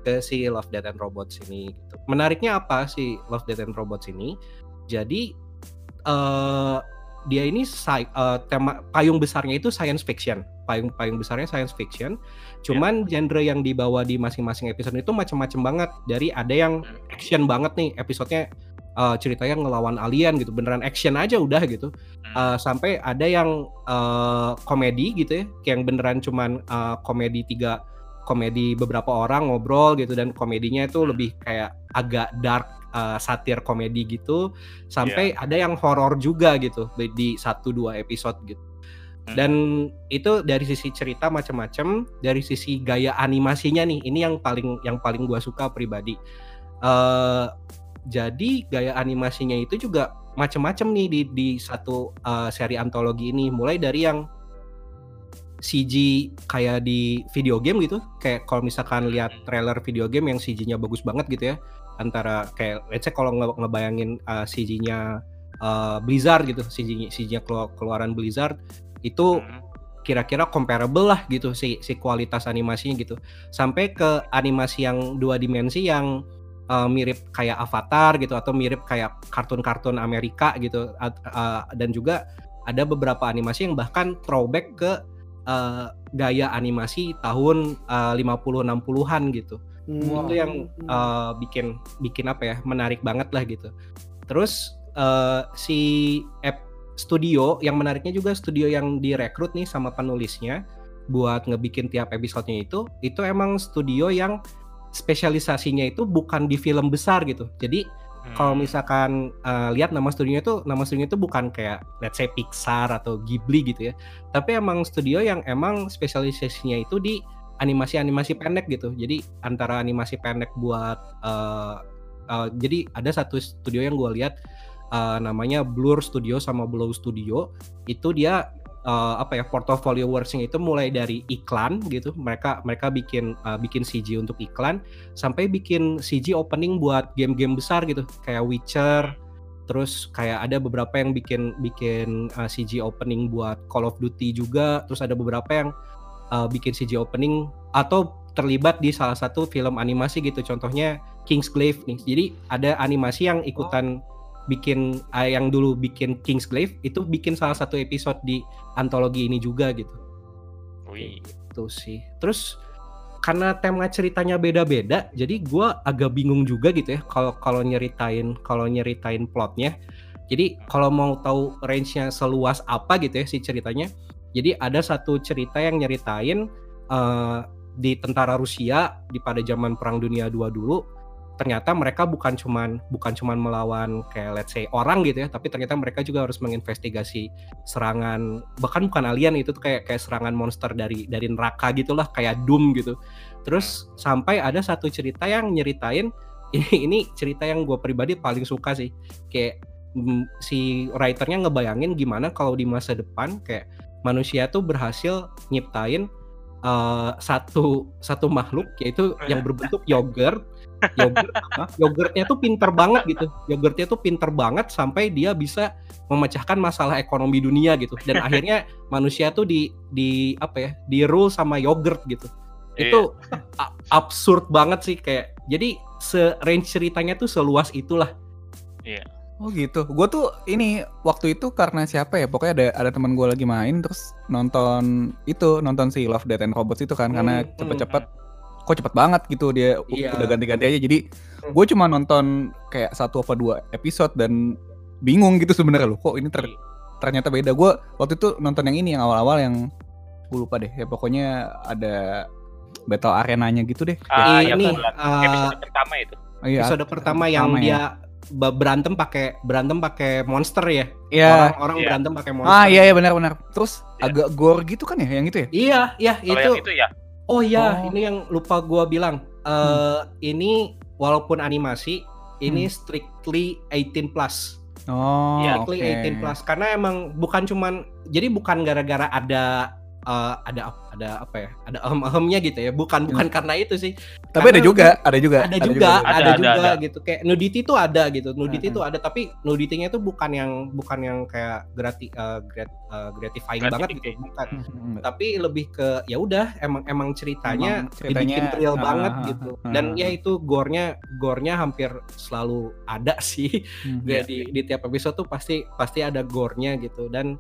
ke si Love Death and Robots ini gitu. menariknya apa si Love Death and Robots ini jadi eh dia ini sci- eh, tema payung besarnya itu science fiction payung payung besarnya science fiction cuman genre yang dibawa di masing-masing episode itu macam-macam banget dari ada yang action banget nih episodenya eh, ceritanya ngelawan alien gitu beneran action aja udah gitu. Eh, sampai ada yang eh, komedi gitu ya kayak yang beneran cuman eh, komedi tiga komedi beberapa orang ngobrol gitu dan komedinya itu lebih kayak agak dark eh, satir komedi gitu. Sampai ada yang horor juga gitu di- satu dua episode gitu. Hmm. dan itu dari sisi cerita macam-macam dari sisi gaya animasinya nih ini yang paling yang paling gua suka pribadi. Eh jadi gaya animasinya itu juga macam-macam nih di di satu eh, seri antologi ini. Mulai dari yang CG kayak di video game gitu. Kayak kalau misalkan lihat trailer video game yang CG-nya bagus banget gitu ya. Antara kayak let's say kalau nge- ngebayangin uh, CG-nya uh, Blizzard gitu. CG CG-nya kelu- keluaran Blizzard. Itu Hmm. kira-kira comparable lah gitu si si kualitas animasinya gitu. Sampai ke animasi yang dua dimensi yang uh, mirip kayak Avatar gitu atau mirip kayak kartun-kartun Amerika gitu uh, dan juga ada beberapa animasi yang bahkan throwback ke uh, gaya animasi tahun uh, 50 60-an gitu. Hmm. itu yang uh, bikin bikin apa ya menarik banget lah gitu. Terus uh, si app studio yang menariknya juga studio yang direkrut nih sama penulisnya buat ngebikin tiap episodenya itu itu emang studio yang spesialisasinya itu bukan di film besar gitu. Jadi Hmm. kalau misalkan uh, lihat nama studionya itu nama studionya itu bukan kayak let's say Pixar atau Ghibli gitu ya. Tapi emang studio yang emang spesialisasinya itu di animasi-animasi pendek gitu. Jadi antara animasi pendek buat uh, uh, jadi ada satu studio yang gue lihat uh, namanya Blur Studio sama Blow Studio. Itu dia uh, apa ya portfolio worksnya itu mulai dari iklan gitu. Mereka mereka bikin uh, bikin CG untuk iklan sampai bikin CG opening buat game-game besar gitu. Kayak Witcher terus kayak ada beberapa yang bikin bikin uh, CG opening buat Call of Duty juga. Terus ada beberapa yang uh, bikin CG opening atau terlibat di salah satu film animasi gitu. Contohnya Kingsglaive nih. Jadi ada animasi yang ikutan bikin uh, yang dulu bikin Kingsglaive itu bikin salah satu episode di antologi ini juga gitu Wih. itu sih terus karena tema ceritanya beda-beda jadi gua agak bingung juga gitu ya kalau kalau nyeritain kalau nyeritain plotnya Jadi kalau mau tahu range-nya seluas apa gitu ya si ceritanya. Jadi ada satu cerita yang nyeritain eh, di tentara Rusia di pada zaman Perang Dunia II dulu ternyata mereka bukan cuman bukan cuman melawan kayak let's say orang gitu ya, tapi ternyata mereka juga harus menginvestigasi serangan bahkan bukan alien itu tuh kayak kayak serangan monster dari dari neraka gitulah kayak Doom gitu. Terus sampai ada satu cerita yang nyeritain <laughs> ini ini cerita yang gue pribadi paling suka sih kayak mm, si writernya ngebayangin gimana kalau di masa depan kayak manusia tuh berhasil nyiptain eh, satu satu makhluk yaitu yang berbentuk yogurt yogurt yogurtnya tuh pinter banget gitu. Yogurtnya tuh pinter banget sampai dia bisa memecahkan masalah ekonomi dunia gitu. Dan <laughs> akhirnya manusia tuh di di apa ya di rule sama yogurt gitu. Itu a- absurd banget sih kayak jadi se range ceritanya tuh seluas itulah. Oh gitu. Gue tuh ini waktu itu karena siapa ya? Pokoknya ada ada teman gue lagi main terus nonton itu nonton si Love Death and Robots itu kan karena Hmm, cepet-cepet kok cepet banget gitu dia Iya. udah ganti-ganti aja. Jadi gue cuma nonton kayak satu apa dua episode dan bingung gitu sebenarnya loh. Kok ini ter- ternyata beda. Gue waktu itu nonton yang ini yang awal-awal yang gue lupa deh. Ya pokoknya ada battle arenanya gitu deh. Ah, Ya, ini uh, episode pertama itu. oh iya, episode pertama yang pertama ya. dia ba- berantem pakai berantem pakai monster ya Iya. orang-orang Iya. berantem pakai monster Ah iya iya benar-benar. Terus Iya. agak gore gitu kan ya yang itu ya? iya iya itu yang itu ya, Oh iya, Oh. ini yang lupa gua bilang. Eh ini walaupun animasi, ini strictly 18 plus. Oh. Strictly 18 plus karena emang bukan cuman jadi bukan gara-gara ada eh, ada ada apa ya? Ada ehem-ehemnya gitu ya. Bukan bukan karena itu sih. Tapi ada Karena juga, ada juga, Ada, juga, ada, Ada, ada, juga ada. gitu. Kayak nudity tuh ada gitu. Nudity Hmm. tuh ada tapi nudity-nya itu bukan yang bukan yang kayak grati, eh, grat, eh, gratifying banget gitu, Gratifying. bukan Hmm, tapi lebih ke ya udah emang emang ceritanya, Emang ceritanya, dibikin real ah, banget ah, gitu ah, dan ah. ya itu gore-nya gore-nya hampir selalu ada <laughs> sih Hmm. Kayak di di tiap episode tuh pasti pasti ada gore-nya gitu dan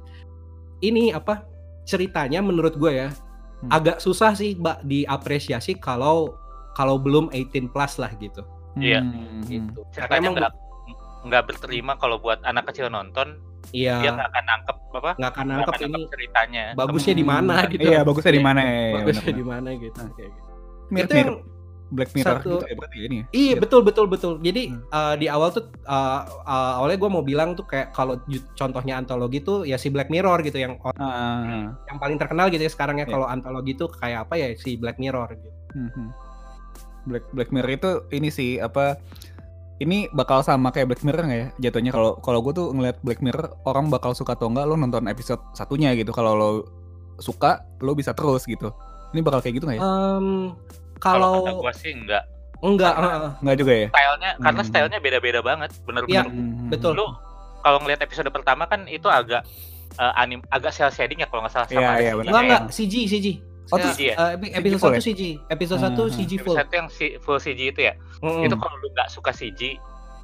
ini apa ceritanya menurut gue ya Hmm. agak susah sih mbak diapresiasi kalau kalau belum 18 plus lah gitu Iya. Hmm. gitu karena ceritanya emang nggak nggak berterima kalau buat anak kecil nonton, dia iya nggak akan nangkep apa? nggak akan nangkep akan ini nangkep ceritanya. bagusnya di mana gitu Iya, bagusnya di mana ya? <laughs> bagusnya benar-benar. di mana gitu Nah. kayak gitu. Mirip Itu yang- mirip Black Mirror satu- gitu ya berarti ya ini ya? Iya betul betul betul. Jadi Hmm. uh, di awal tuh uh, uh, awalnya gue mau bilang tuh kayak kalau contohnya antologi tuh ya si Black Mirror gitu yang Ah, yang paling terkenal gitu ya sekarang ya Iya. kalau antologi tuh kayak apa ya si Black Mirror gitu. mhm. Black Black Mirror itu ini sih apa ini bakal sama kayak Black Mirror nggak ya jatuhnya kalau kalau gue tuh ngeliat Black Mirror orang bakal suka atau enggak lo nonton episode satunya gitu kalau lo suka lo bisa terus gitu ini bakal kayak gitu nggak ya Um, Kalau kata kalau gua sih enggak. enggak karena- uh, nggak juga ya Stylenya karena Hmm. stylenya beda-beda banget, Iya, bener-bener. Mhm. betul. Lu kalau ngelihat episode pertama kan itu agak eh, anim agak cel shading ya kalau nggak salah Iya, sama ada iya, CGI benar. enggak ya. enggak CG CG. Oh, tuh CG ya? uh, epi- episode full 1 ya? CG, episode 1 Hmm. CG full. Episode yang full CG itu ya. Mm-mm. Itu kalau lu nggak suka CG,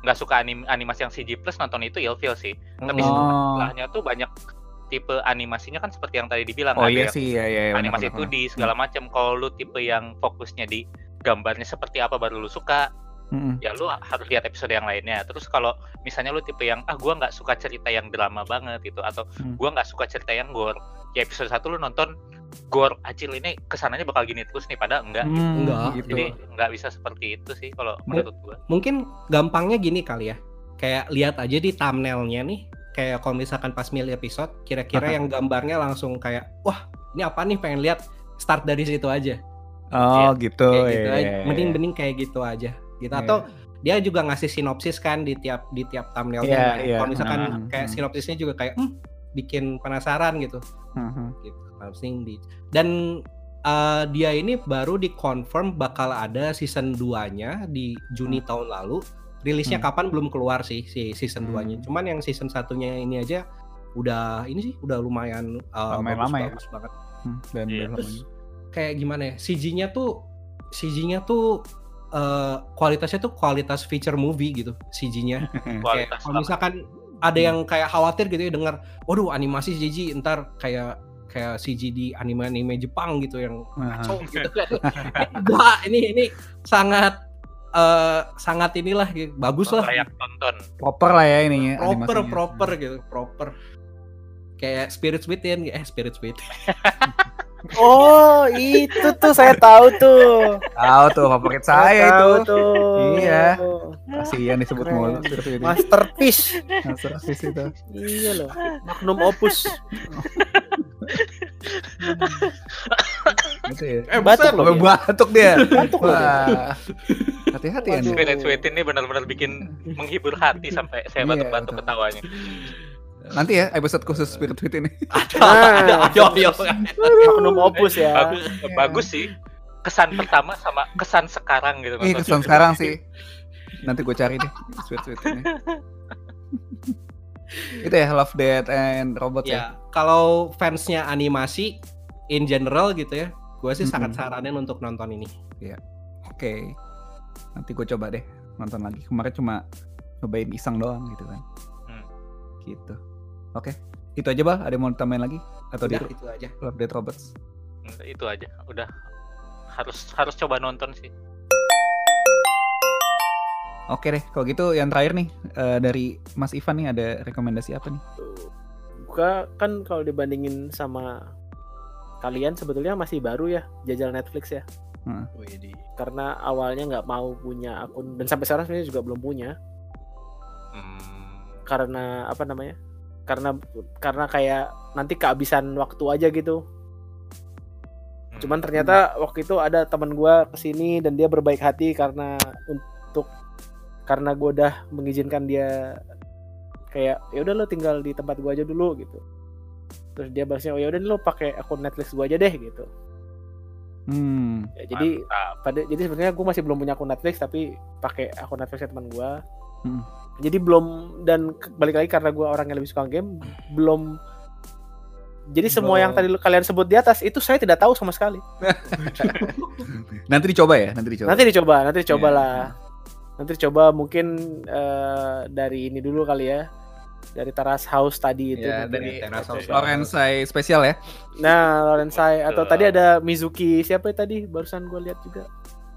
nggak suka anim, animasi yang CG plus nonton itu ilfeel sih. Tapi. Oh. setelahnya tuh banyak tipe animasinya kan seperti yang tadi dibilang oh ada iya yang sih ya ya, ya benar, animasi benar, 2D segala macam. Kalau lu tipe yang fokusnya di gambarnya seperti apa baru lu suka. Mhm. ya lu harus lihat episode yang lainnya. Terus kalau misalnya lu tipe yang ah gua nggak suka cerita yang drama banget gitu atau Hmm. gua nggak suka cerita yang gore, ya episode satu lu nonton gore acil ini ke sananya bakal gini terus nih pada enggak. Hmm, Enggak. gitu. Jadi nggak bisa seperti itu sih kalau menurut gua. mungkin gampangnya gini kali ya kayak lihat aja di thumbnailnya nih kayak kalau misalkan pas milih episode kira-kira yang gambarnya langsung kayak wah ini apa nih pengen lihat start dari situ aja Oh gitu kayak ya. gitu ya, aja ya. mending mending kayak gitu aja gitu Iya. atau dia juga ngasih sinopsis kan di tiap di tiap thumbnailnya Iya, Nah, iya. kalau misalkan Hmm, kayak hmm. sinopsisnya juga kayak hmm, bikin penasaran gitu Mhm. gitu langsung di dan uh, dia ini baru dikonfirm bakal ada season 2-nya di Juni tahun lalu. Rilisnya Hmm. kapan belum keluar sih si season Hmm. 2-nya. Cuman yang season satunya ini aja udah ini sih udah lumayan uh, Lumayan lama ya. bagus banget. Hmm, dan Iya. dan Terus kayak gimana ya? CG-nya tuh CG-nya tuh uh, kualitasnya tuh kualitas feature movie gitu CG-nya. <laughs> kayak kalau misalkan ada yang kayak khawatir gitu ya dengar, waduh animasi CG ntar kayak kayak CG di anime-anime Jepang gitu yang kacau gitu kan. <laughs> <laughs> Enggak, ini ini sangat eh, sangat inilah gitu. bagus lah layak tonton Proper lah ya ini proper animasinya. proper gitu proper kayak Spirit Within eh Spirit Within <laughs> Oh, itu tuh saya tahu tuh. Tahu tuh favorit saya tahu itu. tuh. Iya. Kasihan disebut mulu. Masterpiece. Masterpiece itu. Iya loh. Magnum opus. Gitu ya. eh Batuk loh. Batuk dia. Batuk loh. Hati-hati ya. Sweet ini benar-benar bikin menghibur hati sampai saya Iya, batuk-batuk ketawanya. Nanti ya episode khusus Spirit Fit ini. Nah, ayo ayo Magnum opus ya. Bagus, bagus sih. Kesan pertama sama kesan sekarang gitu. Nonton kesan sekarang sih. Nanti gue cari deh Spirit Fit ini. <laughs> itu ya Love Death and Robot ya. ya kalau fansnya animasi in general gitu ya gue sih sangat Mm-mm. saranin untuk nonton ini Oke. Nanti gue coba deh nonton lagi. Kemarin cuma cobain iseng doang gitu kan. Hmm. Gitu. Oke. Itu aja, Bah. Ada yang mau ditambahin lagi? Atau di Udah, itu aja Love Death Robots? Itu aja. Udah harus harus coba nonton sih. Oke deh, kalau gitu yang terakhir nih eh, dari Mas Ivan nih ada rekomendasi apa nih? Gua kan kalau dibandingin sama kalian sebetulnya masih baru ya jajal Netflix ya. Widih. Karena awalnya nggak mau punya akun dan sampai sekarang sebenarnya juga belum punya Hmm. karena apa namanya? Karena karena kayak nanti kehabisan waktu aja gitu. Hmm. Cuman ternyata waktu itu ada teman gua ke sini dan dia berbaik hati karena untuk karena gua udah mengizinkan dia kayak ya udah lo tinggal di tempat gua aja dulu gitu. Terus dia balasnya oh ya udah lo pakai akun Netflix gua aja deh gitu. Hmm. Ya, jadi Mantap. pada jadi sebenarnya gue masih belum punya akun Netflix tapi pakai akun Netflix teman gue Hmm. jadi belum dan balik lagi karena gue orang yang lebih suka game belum jadi semua yang tadi kalian sebut di atas itu saya tidak tahu sama sekali <laughs> Nanti dicoba ya, nanti dicoba. nanti dicoba nanti dicoba Iya. lah nanti dicoba mungkin eh, dari ini dulu kali ya dari Taras House tadi itu Ya, dari Teras House. Lorenzai spesial ya. nah Lorenzai atau tadi ada Mizuki siapa ya tadi barusan gue lihat juga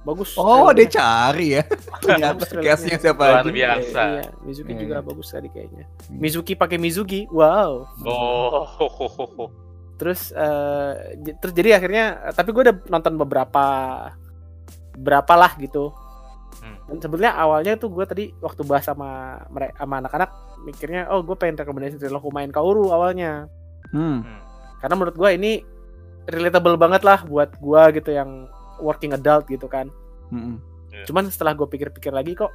bagus Oh, dia cari ya. <laughs> Ternyata Bagus case-nya trailernya. siapa Luar aja. biasa. Iya, Mizuki Iya, juga iya. bagus tadi kayaknya. Hmm. Mizuki pakai Mizuki, wow. Oh. Terus, eh, j- terus jadi akhirnya, tapi gue udah nonton beberapa, berapa lah gitu. Hmm. Dan sebetulnya awalnya tuh gue tadi waktu bahas sama mereka, sama anak-anak, mikirnya, oh gue pengen rekomendasi Trailer main Kaoru awalnya. Hmm. Hmm. Karena menurut gue ini relatable banget lah buat gue gitu yang working adult gitu kan. Hmm. Cuman setelah gue pikir-pikir lagi kok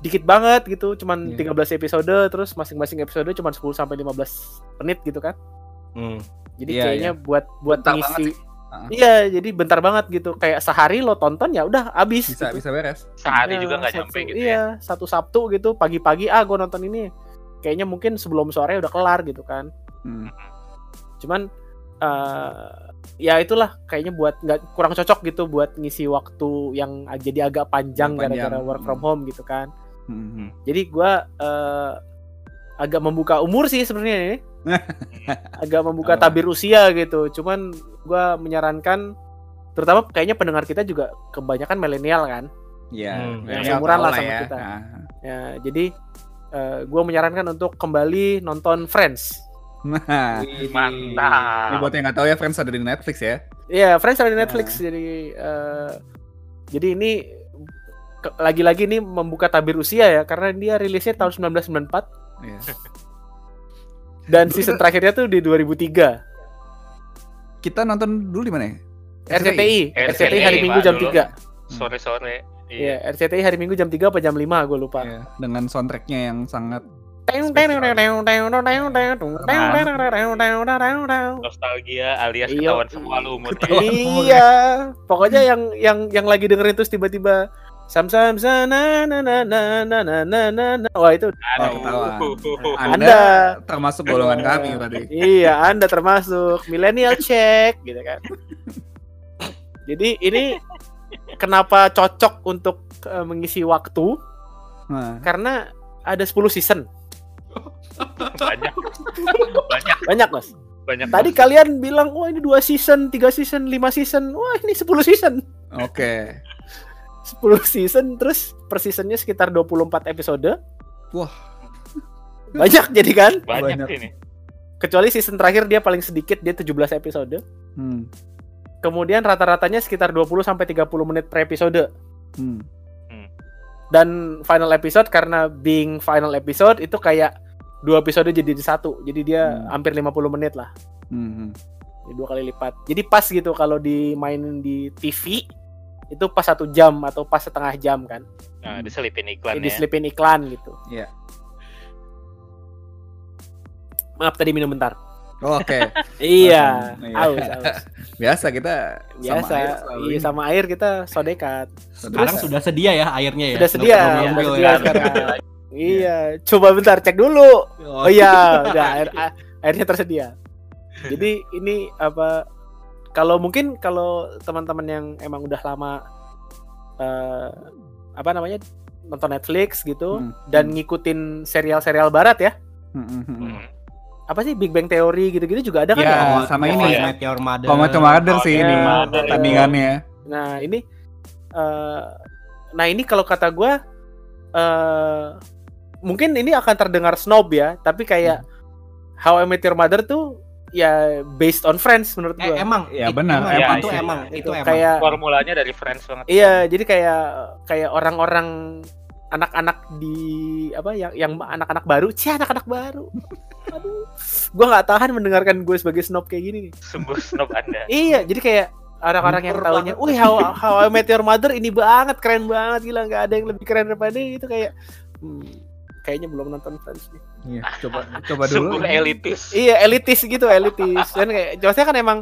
dikit banget gitu, cuman Iya. 13 episode terus masing-masing episode cuman 10 sampai 15 menit gitu kan. Hmm. Jadi Iya, kayaknya buat buat Bentar ngisi Ah. Iya, jadi bentar banget gitu. Kayak sehari lo tonton ya udah habis Bisa gitu. bisa beres. Sehari Ya, juga nggak satu- nyampe gitu Iya, ya. satu Sabtu gitu pagi-pagi ah gue nonton ini. Kayaknya mungkin sebelum sore udah kelar gitu kan. Hmm. Cuman eh ya itulah kayaknya buat nggak kurang cocok gitu buat ngisi waktu yang jadi agak panjang gara-gara work from home gitu kan. Hmm. Jadi gua eh, agak membuka umur sih sebenarnya ini. <laughs> agak membuka Oh. tabir usia gitu. Cuman gua menyarankan terutama kayaknya pendengar kita juga kebanyakan milenial kan. Ya, Hmm. Yang seumuran lah sama ya. kita. Ya, jadi eh, gua menyarankan untuk kembali nonton Friends. Nah, Mantap. ini buat yang nggak tahu ya Friends ada di Netflix ya. Iya, Friends ada di. Netflix. Jadi eh, jadi ini lagi-lagi nih membuka tabir usia ya karena dia rilisnya tahun 1994 Iya. dan season terakhirnya tuh di 2003. Kita nonton dulu di mana ya? RCTI, RCTI, RCTI hari Minggu jam. 3. Sore-sore. Iya, RCTI hari Minggu jam 3 apa jam 5 gue lupa. Iya, dengan soundtracknya yang sangat Nostalgia alias Iya. ketahuan semua lu umurnya. Iya, pokoknya yang yang yang lagi dengerin terus tiba-tiba sam sam sana na na na na na na na na. Wah itu Oh, ketahuan. Anda, termasuk golongan kami tadi. iya Anda termasuk milenial check gitu kan. Jadi ini kenapa cocok untuk eh, mengisi waktu? Nah, Karena ada 10 season. Banyak. banyak, Banyak, Mas. banyak. Tadi kalian bilang, "Wah, ini 2 season, 3 season, 5 season." Wah, ini 10 season. Oke. 10 season terus per seasonnya sekitar 24 episode. Wah. Banyak jadi kan? Banyak, Banyak. ini. Kecuali season terakhir dia paling sedikit dia 17 episode. Hmm. Kemudian rata-ratanya sekitar 20 sampai 30 menit per episode. Hmm. Dan final episode karena being final episode itu kayak dua episode jadi di satu. Jadi dia Hmm. hampir 50 menit lah. Hmm. Jadi dua kali lipat. Jadi pas gitu kalau dimainin di TV itu pas satu jam atau pas setengah jam kan. Nah, Hmm. diselipin iklan Jadi ya. diselipin iklan gitu. Iya. Maaf tadi minum bentar. Oke. <laughs> Iya, Iya. aus, aus. <laughs> Biasa kita Biasa. sama air selalu iya sama air kita sodekat. Sekarang sudah sedia ya airnya ya. Sudah sedia, sudah ngambil sedia ya. sekarang. Iya, coba bentar cek dulu. Oh iya, udah air, airnya tersedia. <laughs> Jadi ini apa kalau mungkin kalau teman-teman yang emang udah lama eh, apa namanya nonton Netflix gitu Hmm, dan hmm. ngikutin serial-serial barat ya. Hmm, hmm, hmm. Hmm. Apa sih Big Bang Theory gitu-gitu juga ada kan ya? Oh, sama How ini ya. Your Mother. Kalau macam Mother sih Oh, ini tandingannya. Nah, ini eh nah ini kalau kata gua eh mungkin ini akan terdengar snob ya, tapi kayak How I Met Your Mother tuh ya based on Friends menurut Eh, gua. emang. Iya, It- benar. Emang, Iya, itu iya. emang. Itu Itu emang. kayak Formulanya dari Friends banget. iya, jadi kayak kayak orang-orang anak-anak di apa yang yang anak-anak baru, cia anak-anak baru. Aduh, gua nggak tahan mendengarkan gue sebagai snob kayak gini nih. Sungguh snob Anda. <laughs> Iya, jadi kayak orang-orang yang tahunya, wih how, how I Met Your Mother ini banget, keren banget, gila nggak ada yang lebih keren daripada ini itu kayak, hmm, kayaknya belum nonton Friends nih. Iya, coba coba dulu. Sungguh elitis. Iya, elitis gitu, elitis. Dan kayak, jelasnya kan emang,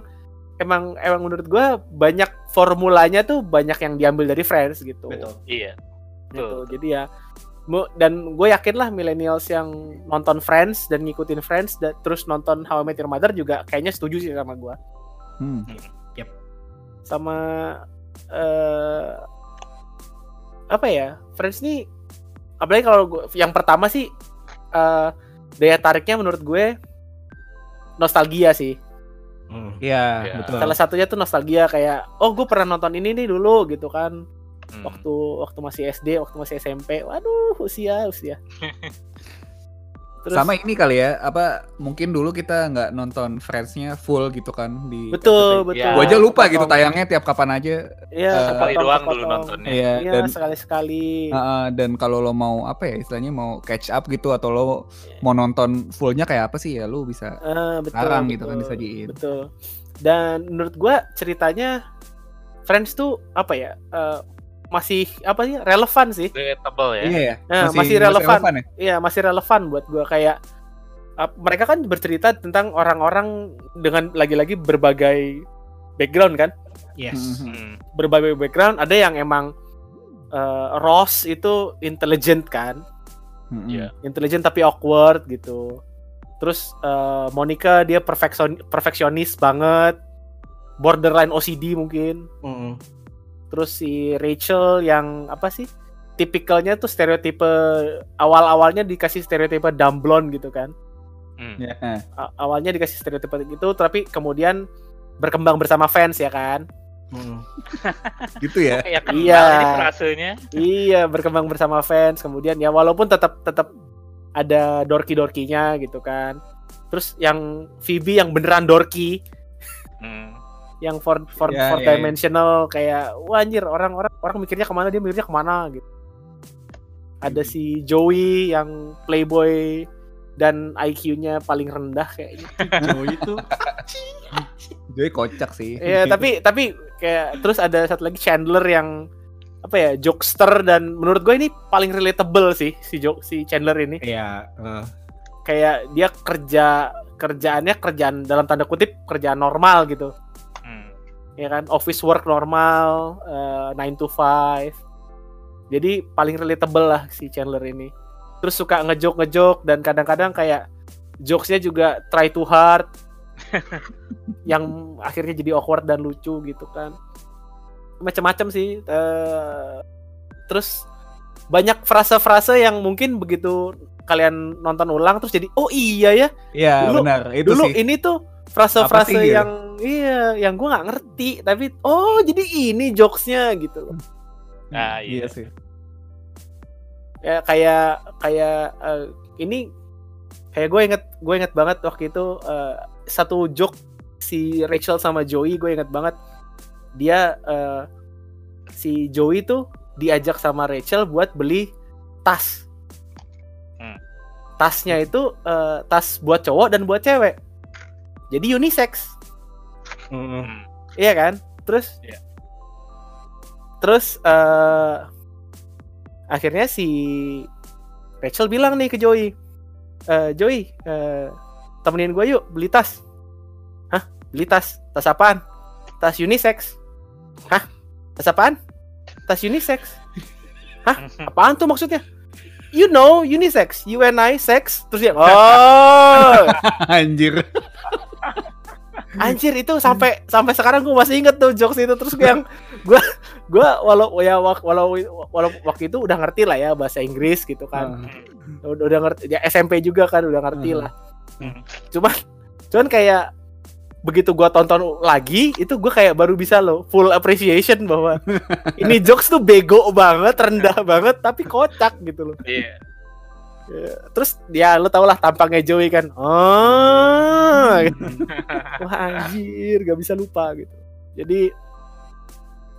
emang, emang menurut gua banyak formulanya tuh banyak yang diambil dari Friends gitu. Betul. Iya. Gitu. Betul. Jadi ya, dan gue yakin lah millennials yang nonton Friends dan ngikutin Friends dan terus nonton How I Met Your Mother juga kayaknya setuju sih sama gua. Hmm. sama eh apa ya Friends nih apalagi kalau gua, yang pertama sih eh daya tariknya menurut gue nostalgia sih Hmm. Iya, Iya. betul. salah satunya tuh nostalgia kayak oh gue pernah nonton ini nih dulu gitu kan Hmm. waktu waktu masih SD waktu masih SMP waduh usia usia <laughs> Terus, Sama ini kali ya, apa mungkin dulu kita nggak nonton Friends-nya full gitu kan di betul RCTI. betul Ya. Gua aja lupa gitu tayangnya tiap kapan aja. Iya, Eh, Sekali doang dulu nontonnya. Iya, Iya, dan sekali-sekali. Heeh, dan kalau lo mau apa ya istilahnya mau catch up gitu atau lo mau nonton fullnya kayak apa sih ya lo bisa Eh, betul, sekarang gitu kan betul, disajiin. Betul. Dan menurut gua ceritanya Friends tuh apa ya? eh, masih apa sih? Relevan sih. Relatable ya. Iya ya, Nah, masih relevan. ya. Iya, masih relevan buat gua kayak ap- mereka kan bercerita tentang orang-orang dengan lagi-lagi berbagai background kan? Yes. Mhm. Hmm. Berbagai background. Ada yang emang eh, Ross itu intelligent kan? Mhm. Iya. Intelligent tapi awkward gitu. Terus eh, Monica dia perfeksion perfeksionis banget. Borderline OCD mungkin. Mm. Terus si Rachel yang apa sih? Tipikalnya tuh stereotipe awal-awalnya dikasih stereotipe dumb blonde gitu kan. Hmm. Ya, eh. A- awalnya dikasih stereotipe gitu tapi kemudian berkembang bersama fans ya kan. Mm. <laughs> gitu ya. Iya. frasenya. iya, berkembang bersama fans kemudian ya walaupun tetap tetap ada dorki-dorkinya gitu kan. Terus yang Phoebe yang beneran dorki, Hmm. Yang four four, Ya, four ya, ya. dimensional kayak wah anjir orang-orang orang mikirnya ke mana dia mikirnya ke mana gitu. Ada si Joey yang playboy dan IQ-nya paling rendah kayaknya. <laughs> Joey itu <laughs> Jadi kocak sih. Iya, tapi tapi kayak terus ada satu lagi Chandler yang apa ya jokester dan menurut gue ini paling relatable sih si jok si Chandler ini ya eh, kayak dia kerja kerjaannya kerjaan dalam tanda kutip kerjaan normal gitu Hmm. Ya kan office work normal eh, 9 to 5 jadi paling relatable lah si Chandler ini terus suka ngejok ngejok dan kadang-kadang kayak jokesnya juga try too hard <laughs> yang akhirnya jadi awkward dan lucu gitu kan macam-macam sih Eh, terus banyak frase-frase yang mungkin begitu kalian nonton ulang terus jadi oh iya ya Iya, Dulu- benar. Itu dulu sih. ini tuh frase-frase gitu? yang iya yang gua nggak ngerti tapi oh jadi ini jokesnya gitu loh Nah, iya iya. sih. ya kayak kayak eh, ini kayak gue inget gue inget banget waktu itu eh, satu joke si Rachel sama Joey gue inget banget dia eh, si Joey tuh diajak sama Rachel buat beli tas Hmm. tasnya itu eh, tas buat cowok dan buat cewek jadi unisex Hmm. Iya kan? Terus Iya. Terus eh akhirnya si Rachel bilang nih ke Joey, "Eh, Joey, eh, temenin gue yuk beli tas." Hah? Beli tas? Tas apaan? Tas unisex. Hah? Tas apaan? Tas unisex. Hah? <laughs> Apaan tuh maksudnya? You know, unisex, you and I sex. Terus dia, <laughs> oh, Anjir. <laughs> Anjir itu sampai sampai sekarang gue masih inget tuh jokes itu terus gue yang gue gue walau ya walau walau waktu itu udah ngerti lah ya bahasa Inggris gitu kan Ah. udah, udah ngerti ya SMP juga kan udah ngerti Hmm. lah Hmm. cuman cuman kayak begitu gue tonton lagi itu gue kayak baru bisa loh full appreciation bahwa <laughs> ini jokes tuh bego banget rendah banget tapi kocak gitu loh Iya. Terus ya lo tau lah tampangnya Joey kan. Oh gitu. <laughs> wah anjir gak bisa lupa gitu. Jadi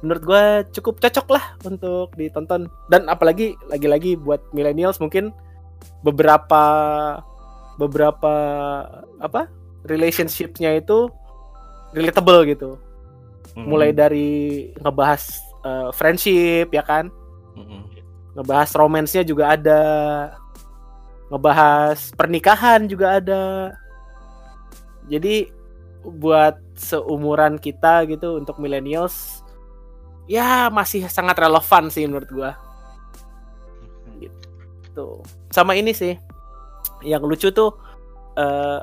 menurut gue cukup cocok lah untuk ditonton. Dan apalagi lagi-lagi buat millennials mungkin beberapa beberapa apa relationshipnya itu relatable gitu. Mulai dari ngebahas eh, friendship ya kan? Mm-mm. ngebahas romansnya juga ada ngebahas pernikahan juga ada. Jadi buat seumuran kita gitu untuk millennials ya masih sangat relevan sih menurut gua. Tuh sama ini sih yang lucu tuh eh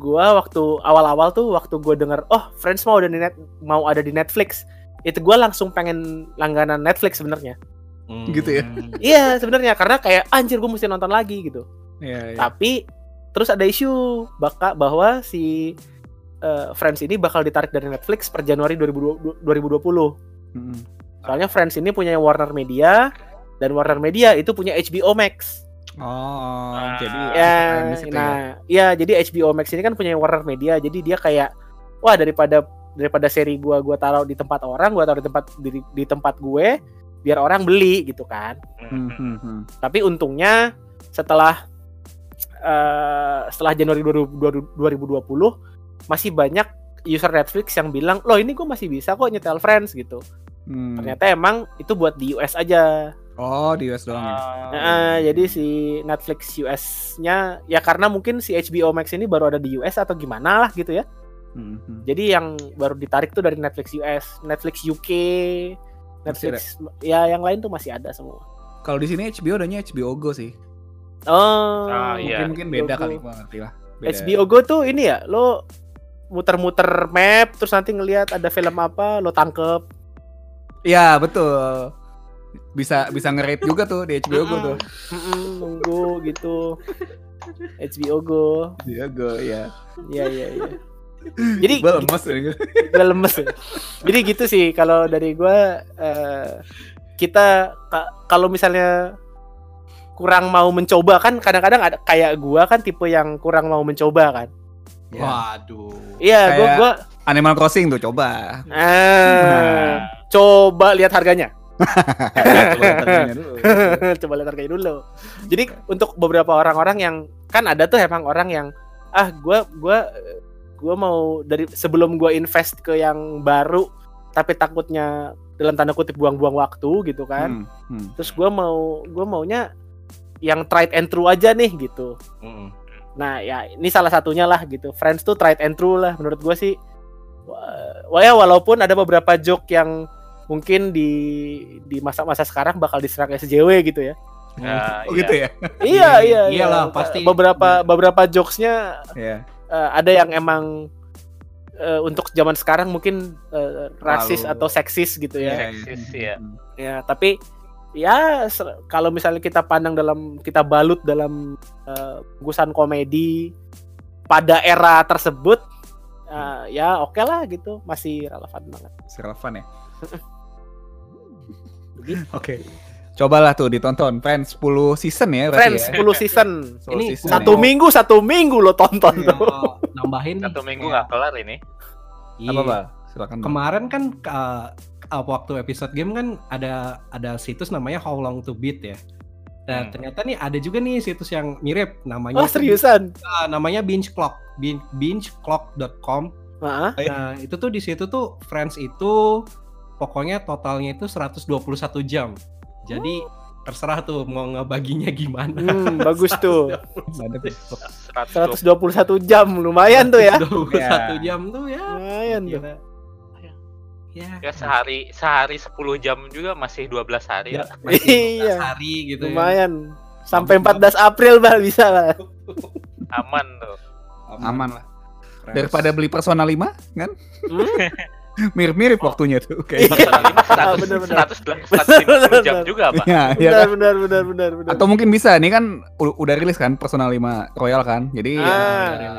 gua waktu awal-awal tuh waktu gua denger oh Friends mau ada di net mau ada di Netflix. Itu gua langsung pengen langganan Netflix sebenarnya Gitu ya? Iya sebenarnya karena kayak anjir gue mesti nonton lagi gitu. Iya, iya. Tapi terus ada isu baka bahwa si eh, Friends ini bakal ditarik dari Netflix per Januari 2020. 2020. Mm-mm. Soalnya Friends ini punya Warner Media dan Warner Media itu punya HBO Max. Oh, Ah. jadi Ya, ya. nah, iya jadi HBO Max ini kan punya Warner Media, jadi dia kayak wah daripada daripada seri gua gua taruh di tempat orang, gua taruh di tempat di, di tempat gue biar orang beli gitu kan. Hmm, hmm, hmm. Tapi untungnya setelah eh, setelah Januari 2020 masih banyak user Netflix yang bilang, "Loh, ini gue masih bisa kok nyetel Friends" gitu. Hmm. Ternyata emang itu buat di US aja. Oh, di US doang ya. Ah, Nah, jadi si Netflix US-nya ya karena mungkin si HBO Max ini baru ada di US atau gimana lah gitu ya. Hmm, hmm. Jadi yang baru ditarik tuh dari Netflix US, Netflix UK, Netflix ya yang lain tuh masih ada semua. Kalau di sini HBO adanya HBO Go sih. Oh, Ah, iya. Mungkin mungkin beda HBO kali gua ngerti lah. Beda. HBO Go tuh ini ya, lo muter-muter map terus nanti ngelihat ada film apa lo tangkep. Iya, betul. Bisa bisa nge-rate juga tuh di HBO Go tuh. Nunggu gitu. HBO Go. HBO Go, iya. Iya iya iya. <laughs> Jadi Gua lemes ini. gue <laughs> lemes ya. Jadi gitu sih kalau dari gua eh, kita ka- kalau misalnya kurang mau mencoba kan kadang-kadang ada kayak gua kan tipe yang kurang mau mencoba kan. Ya. Waduh. Iya, gua Kayak- gua Animal Crossing tuh coba. ah, <laughs> coba lihat harganya. Coba tanya dulu. coba lihat harganya dulu. Jadi untuk beberapa orang-orang yang kan ada tuh emang orang yang ah gua gua gua mau dari sebelum gua invest ke yang baru tapi takutnya dalam tanda kutip buang-buang waktu gitu kan. Hmm, hmm. Terus gua mau gua maunya yang tried and true aja nih gitu. Mm-mm. Nah, ya ini salah satunya lah gitu. Friends tuh tried and true lah menurut gua sih. Wah, ya walaupun ada beberapa joke yang mungkin di di masa-masa sekarang bakal diserang SJW gitu ya. ah, Oh iya. gitu ya? iya, iya, <laughs> iya. Iyalah, pasti. Beberapa beberapa jokesnya Iya. Eh, ada yang emang eh, untuk zaman sekarang mungkin eh, rasis Terlalu- atau seksis gitu ya. Iya, Seksis, iya. ya. Hmm. Ya, tapi ya kalau misalnya kita pandang dalam kita balut dalam eh, bungkusan komedi pada era tersebut eh, ya oke lah gitu, masih relevan banget. Masih relevan ya? <laughs> Oke. Cobalah tuh ditonton Friends 10 season ya Friends ya. 10 season. 10 Ini season Satu ya. minggu satu minggu lo tonton Iya. tuh. <laughs> Nambahin nih, Satu minggu nggak kelar ini. Iya. Apa, Bang? Silakan. Kemarin kan uh, uh, waktu episode game kan ada ada situs namanya How Long to Beat ya. Nah, Hmm. ternyata nih ada juga nih situs yang mirip namanya Oh seriusan? uh, namanya binge clock. Bin, bingeclock.com. Heeh. Nah, itu tuh di situ tuh Friends itu pokoknya totalnya itu 121 jam. Jadi terserah tuh mau ngebaginya gimana. Hmm, bagus tuh. Ada tuh. 120. 121 jam lumayan tuh ya. 21 jam tuh ya. Lumayan tuh. Ya, Ya sehari sehari 10 jam juga masih 12 hari ya, lah. masih 12 Iya. hari gitu ya. Lumayan. Sampai 14 April bah bisa lah. Aman tuh. Aman lah. Friends. Daripada beli Persona 5 kan? Hmm? <laughs> Mirip-mirip waktunya tuh kayak. 5 Bener, 100, bener. 100, 150 jam juga, Pak. Iya, iya Benar, kan? benar, benar, benar, benar. Atau mungkin bisa, ini kan udah rilis kan Persona 5 Royal kan. Jadi Ah. ya,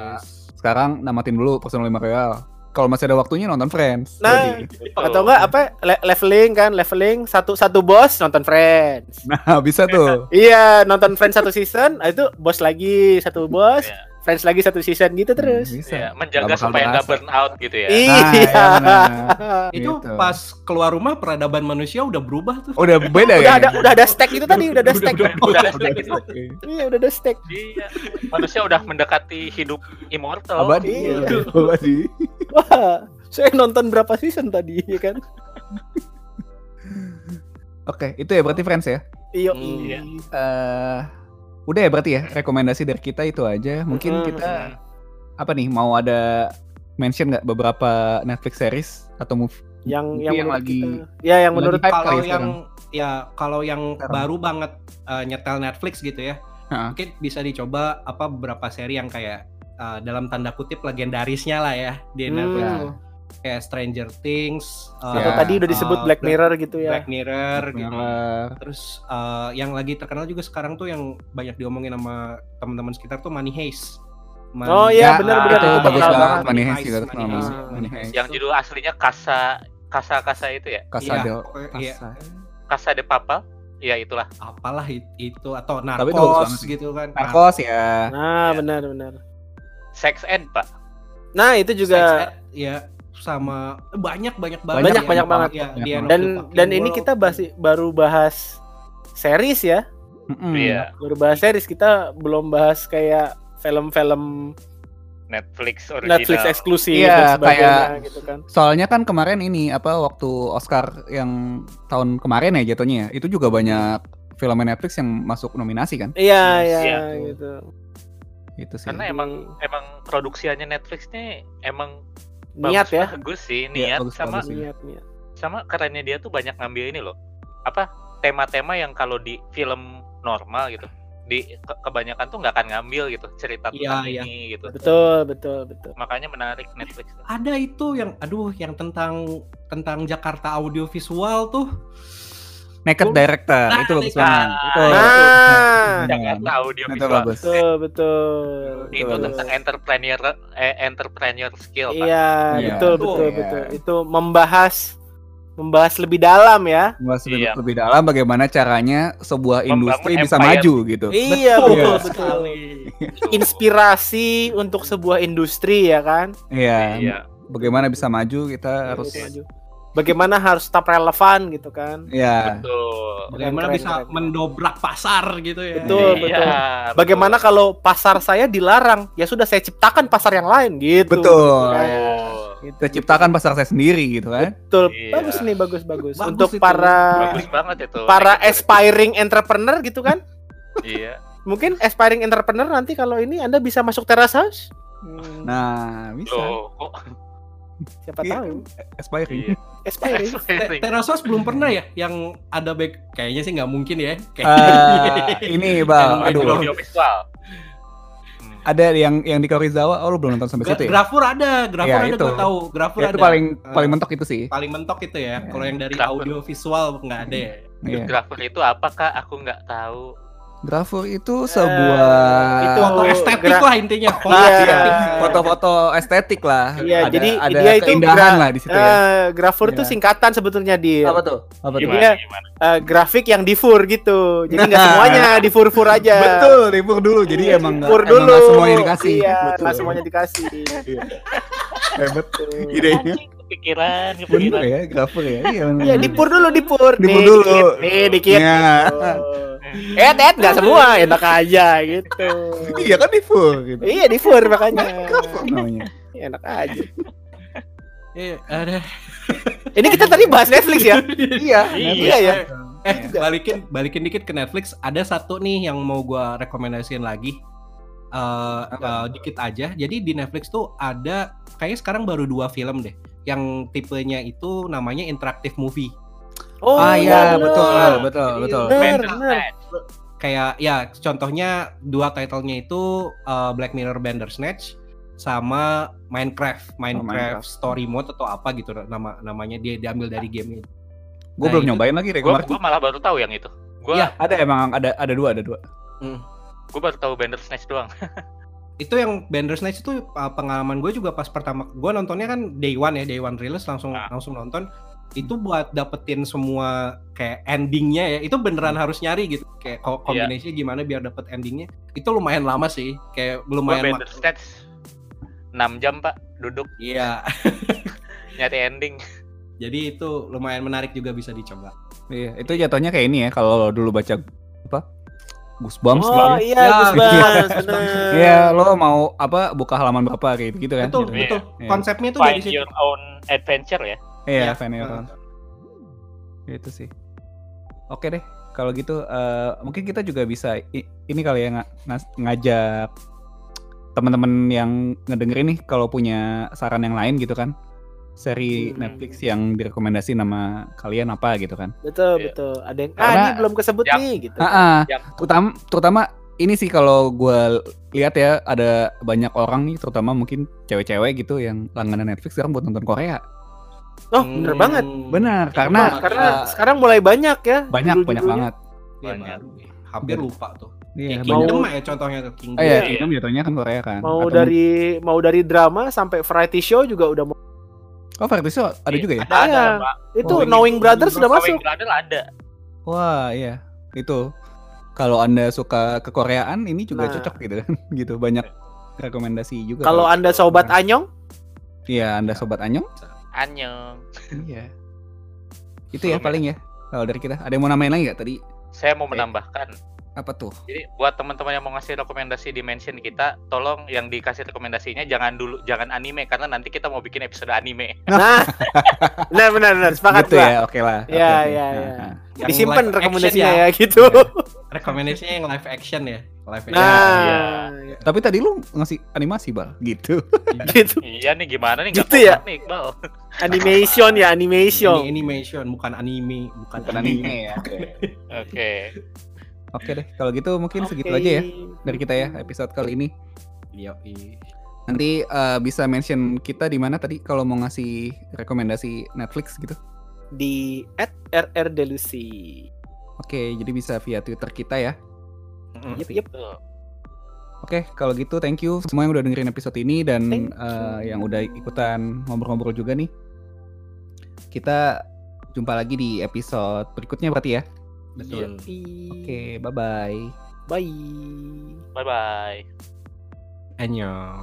sekarang namatin dulu Persona 5 Royal. Kalau masih ada waktunya nonton Friends. Nah. Jadi, Atau enggak apa le- leveling kan, leveling satu satu bos nonton Friends. nah, bisa tuh. Iya, nonton Friends satu season, ah, itu bos lagi satu bos, Iya. Friends lagi satu season gitu terus. Bisa. Iya, menjaga supaya nggak burn out gitu ya. Iya. Nah, iya benar. <laughs> Itu Gitu. pas keluar rumah peradaban manusia udah berubah tuh. Udah beda udah ya? ada udah ada stack itu tadi, udah ada stack. udah, udah ada stack itu. Oke. Iya, udah ada stack. Iya. Manusia udah mendekati hidup immortal. Abadi. Iya. Abadi. Wah, saya nonton berapa season tadi ya kan? Oke, itu ya berarti Friends ya. Iya. Hmm, iya. Udah ya berarti ya rekomendasi dari kita itu aja. Mungkin kita apa nih mau ada mention nggak beberapa Netflix series atau movie? Yang yang yang lagi- kita, ya yang menurut Kalau yang ya kalau yang Sekarang. baru banget uh, nyetel Netflix gitu ya. Heeh. Mungkin bisa dicoba apa beberapa seri yang kayak uh, dalam tanda kutip legendarisnya lah ya di Hmm. Netflix. Ya. Kayak Stranger Things, uh, atau Ya. tadi udah disebut uh, Black Mirror gitu ya. Black Mirror gitu. Mirror. Terus uh, yang lagi terkenal juga sekarang tuh yang banyak diomongin sama teman-teman sekitar tuh Money Heist. Money- Oh Ya, iya benar-benar itu itu bagus banget. Money Money Heist juga. Yang judul aslinya Kasa Kasa Kasa itu ya. Casa Iya, de pokoknya iya. Kasa de Papal. Iya itulah. apalah it- itu atau Tapi itu bagus banget narkos sih. gitu kan. Narcos ya. Nah, Ya. benar-benar. Sex Ed, Pak. Nah, itu juga Sex Ed, ya sama banyak banyak banget Banyak, ya. banyak banget. Ya, of dan dan ini World. kita bahas, baru bahas series ya. Mm-mm. Iya. Baru bahas series kita belum bahas kayak film-film Netflix original. Netflix eksklusif Iya, dan sebagainya kayak- gitu kan. Soalnya kan kemarin ini apa waktu Oscar yang tahun kemarin ya jatuhnya ya, itu juga banyak film Netflix yang masuk nominasi kan? Iya, iya Iya. gitu. Itu sih. Karena emang emang produksiannya Netflix nih emang Niat bagus, ya. Bagus sih, Iya, niat bagus, sama bagus sih. Niat, niat. sama kerennya dia tuh banyak ngambil ini loh. Apa tema-tema yang kalau di film normal gitu di ke- kebanyakan tuh nggak akan ngambil gitu cerita Iya, tentang iya. ini gitu. Betul, betul, betul. Makanya menarik Netflix. ada itu yang aduh yang tentang tentang Jakarta audiovisual tuh Naked Oh. Director Nah, itu bagus banget. Itu. Nah, Jakarta audio Itu visual. bagus. betul, betul. Itu betul. tentang entrepreneur eh, entrepreneur skill. Iya, Iya. betul, Betul, betul, iya. betul. Itu membahas membahas lebih dalam ya. Bahas lebih, Iya. lebih dalam bagaimana caranya sebuah Membangun industri bisa empire. maju gitu. Iya, Betul betul, betul. sekali. <laughs> Inspirasi untuk sebuah industri ya kan. Iya. Iya. Bagaimana bisa maju kita harus Harus maju. Bagaimana harus tetap relevan gitu kan. ya Betul. Bagaimana Keren, bisa keren, keren. mendobrak pasar gitu ya. Betul, Iya, betul. betul. Bagaimana kalau pasar saya dilarang? Ya sudah saya ciptakan pasar yang lain gitu. Betul. Kan? Oh, Gitu, kita gitu. ciptakan pasar saya sendiri gitu kan. Betul. Iya. Bagus nih, bagus bagus. Bagus Untuk itu. para bagus banget itu. para aspiring entrepreneur gitu kan. Iya. Mungkin aspiring entrepreneur nanti kalau ini Anda bisa masuk Teras House. Hmm, Nah, bisa. Loh, kok siapa Iya. tahu. Aspiring. iya. <laughs> Aspiring. Te- Terasos belum pernah ya yang ada back kayaknya sih nggak mungkin ya. Kayak Eh, <laughs> ini bang, aduh, background. Audio visual. Hmm. ada yang yang di Kaurizawa, oh lu belum nonton sampai Gra- situ ya? Grafur ada, Grafur Ya, ada itu. gue tahu. Grafur Ya, ada. itu paling Eh, paling mentok itu sih. paling mentok itu ya. Ya. Kalau yang dari Grafur. audio visual nggak ada ya. Iya. Grafur itu apa kak? Aku nggak tahu. Grafur itu sebuah itu Foto estetik gra- lah intinya. Foto Iya. estetik. foto-foto estetik lah. Iya, ada, jadi ada dia itu keindahan gra- lah di situ ya. Eh, grafur itu Iya. singkatan sebetulnya di Apa tuh? Apa tuh? Gimana? Gimana, eh, grafik yang di fur gitu. Jadi nggak <laughs> semuanya di fur-fur aja. Betul, dipur dulu. Jadi Iya, emang nggak- Fur emang dulu. semuanya dikasih. Iya, Betul. nggak semuanya dikasih. <laughs> Hebat Tuh. idenya. Kepikiran, Bener kepikiran. ya, grafur ya. Iya, bener. Iya, dipur dulu, dipur. Dipur Nih, dulu. Dikit, nih, dikit. Iya. Eh, Ted, nggak semua, enak aja gitu. Iya kan dipur gitu. Iya, di fur makanya. Grafur namanya. Enak aja. Iya, ada. Ini kita tadi bahas Netflix ya? Iya. Iya ya. Eh, balikin balikin dikit ke Netflix. Ada satu nih yang mau gua rekomendasiin lagi. Eh, eh, dikit aja. Jadi di Netflix tuh ada kayaknya sekarang baru dua film deh. Yang tipenya itu namanya interactive movie. Oh, Ah iya, bener. betul, betul, betul. Bener, Bener, bener. Kayak ya contohnya dua titlenya itu eh, Black Mirror Bandersnatch sama Minecraft, Minecraft, Minecraft. Story Mode atau apa gitu nama namanya dia diambil dari game itu. Gue Nah, belum itu- nyobain lagi kemarin. gua malah baru tahu yang itu. Gua Iya. Ada emang ada ada dua, ada dua. Hmm. gua baru tahu Bandersnatch doang. <laughs> itu yang Bandersnatch itu uh, pengalaman gue juga pas pertama gue nontonnya kan day one ya day one rilis langsung Ah. langsung nonton itu buat dapetin semua kayak endingnya ya itu beneran harus nyari gitu kayak ko- Iya. kombinasinya gimana biar dapet endingnya itu lumayan lama sih kayak lumayan mak- Bandersnatch 6 jam, Pak, duduk iya <laughs> nyari ending. jadi itu lumayan menarik juga bisa dicoba Iya, itu jatuhnya kayak ini ya kalau dulu baca apa? Goosebumps Oh gitu ya. iya, Ya, Goosebumps. <laughs> Iya, lo mau apa buka halaman berapa kayak gitu kan? betul Gitu. Betul Iya. konsepnya tuh dari Find situ your own adventure ya. Iya, Iya. fan Heeh. Itu sih. Oke deh, kalau gitu eh, mungkin kita juga bisa ini kali ya ngas- ngajak teman-teman yang ngedengerin nih kalau punya saran yang lain gitu kan. Seri Hmm. Netflix yang direkomendasi nama kalian apa gitu kan. Betul, Iya. betul. Ada yang ah Karena- ini belum kesebut Yang- nih gitu. Ah, ah. Terutama terutama ini sih kalau gue lihat ya ada banyak orang nih terutama mungkin cewek-cewek gitu yang langganan Netflix sekarang buat nonton Korea. Oh, bener banget. Benar, karena banget. Karena eh, sekarang mulai banyak ya. banyak banyak judul-judulnya. banget. Iya, Banyak. baru. hampir lupa tuh Iya, banyak. Kingdom ya contohnya tuh Kingdom Oh iya, Iya. Kingdom jatuhnya kan Korea kan. Mau Atau dari mau dari drama sampai variety show juga udah mau. Oh, show ada juga ya? Ada, ada, Iya. Pak. Itu Oh, Knowing Brothers sudah Knowing masuk. Brother ada. Wah, iya. Itu kalau Anda suka kekoreaan ini juga Nah. cocok gitu kan. <laughs> gitu banyak rekomendasi juga. Kalau Anda sobat Anyong, Iya, Anda sobat Anyong? Anyong. Iya. <laughs> Itu ya ya? paling ya. Kalau dari kita, ada yang mau namain lagi nggak tadi? Saya mau menambahkan. Apa tuh? Jadi buat teman-teman yang mau ngasih rekomendasi di mention kita, tolong yang dikasih rekomendasinya jangan dulu jangan anime karena nanti kita mau bikin episode anime. nah, <laughs> benar benar benar sepakat gitu gua. ya, oke lah. Iya, Oke, oke. iya, Nah, iya. nah. Yang Disimpan rekomendasinya ya, gitu. Iya. <laughs> rekomendasinya yang live action ya live action Nah, Iya. Tapi tadi lu ngasih animasi, Bal. Gitu. <laughs> gitu. iya nih gimana nih Gitu ya? nih, Iqbal. Animation ya, animation. Ini animation bukan anime bukan, Bukan anime. anime ya. Oke. Oke. Deh, kalau gitu mungkin segitu Oke. aja ya dari kita ya episode kali ini. Yoi. Nanti eh, bisa mention kita di mana tadi kalau mau ngasih rekomendasi Netflix gitu. Di @rrdelusi. Oke, jadi bisa via Twitter kita ya. Yep, yep. Oke, kalau gitu thank you semua yang udah dengerin episode ini dan eh, yang udah ikutan ngobrol-ngobrol juga nih. Kita jumpa lagi di episode berikutnya berarti ya. Betul. Oke, okay, bye-bye. Bye. Bye-bye. Annyeong.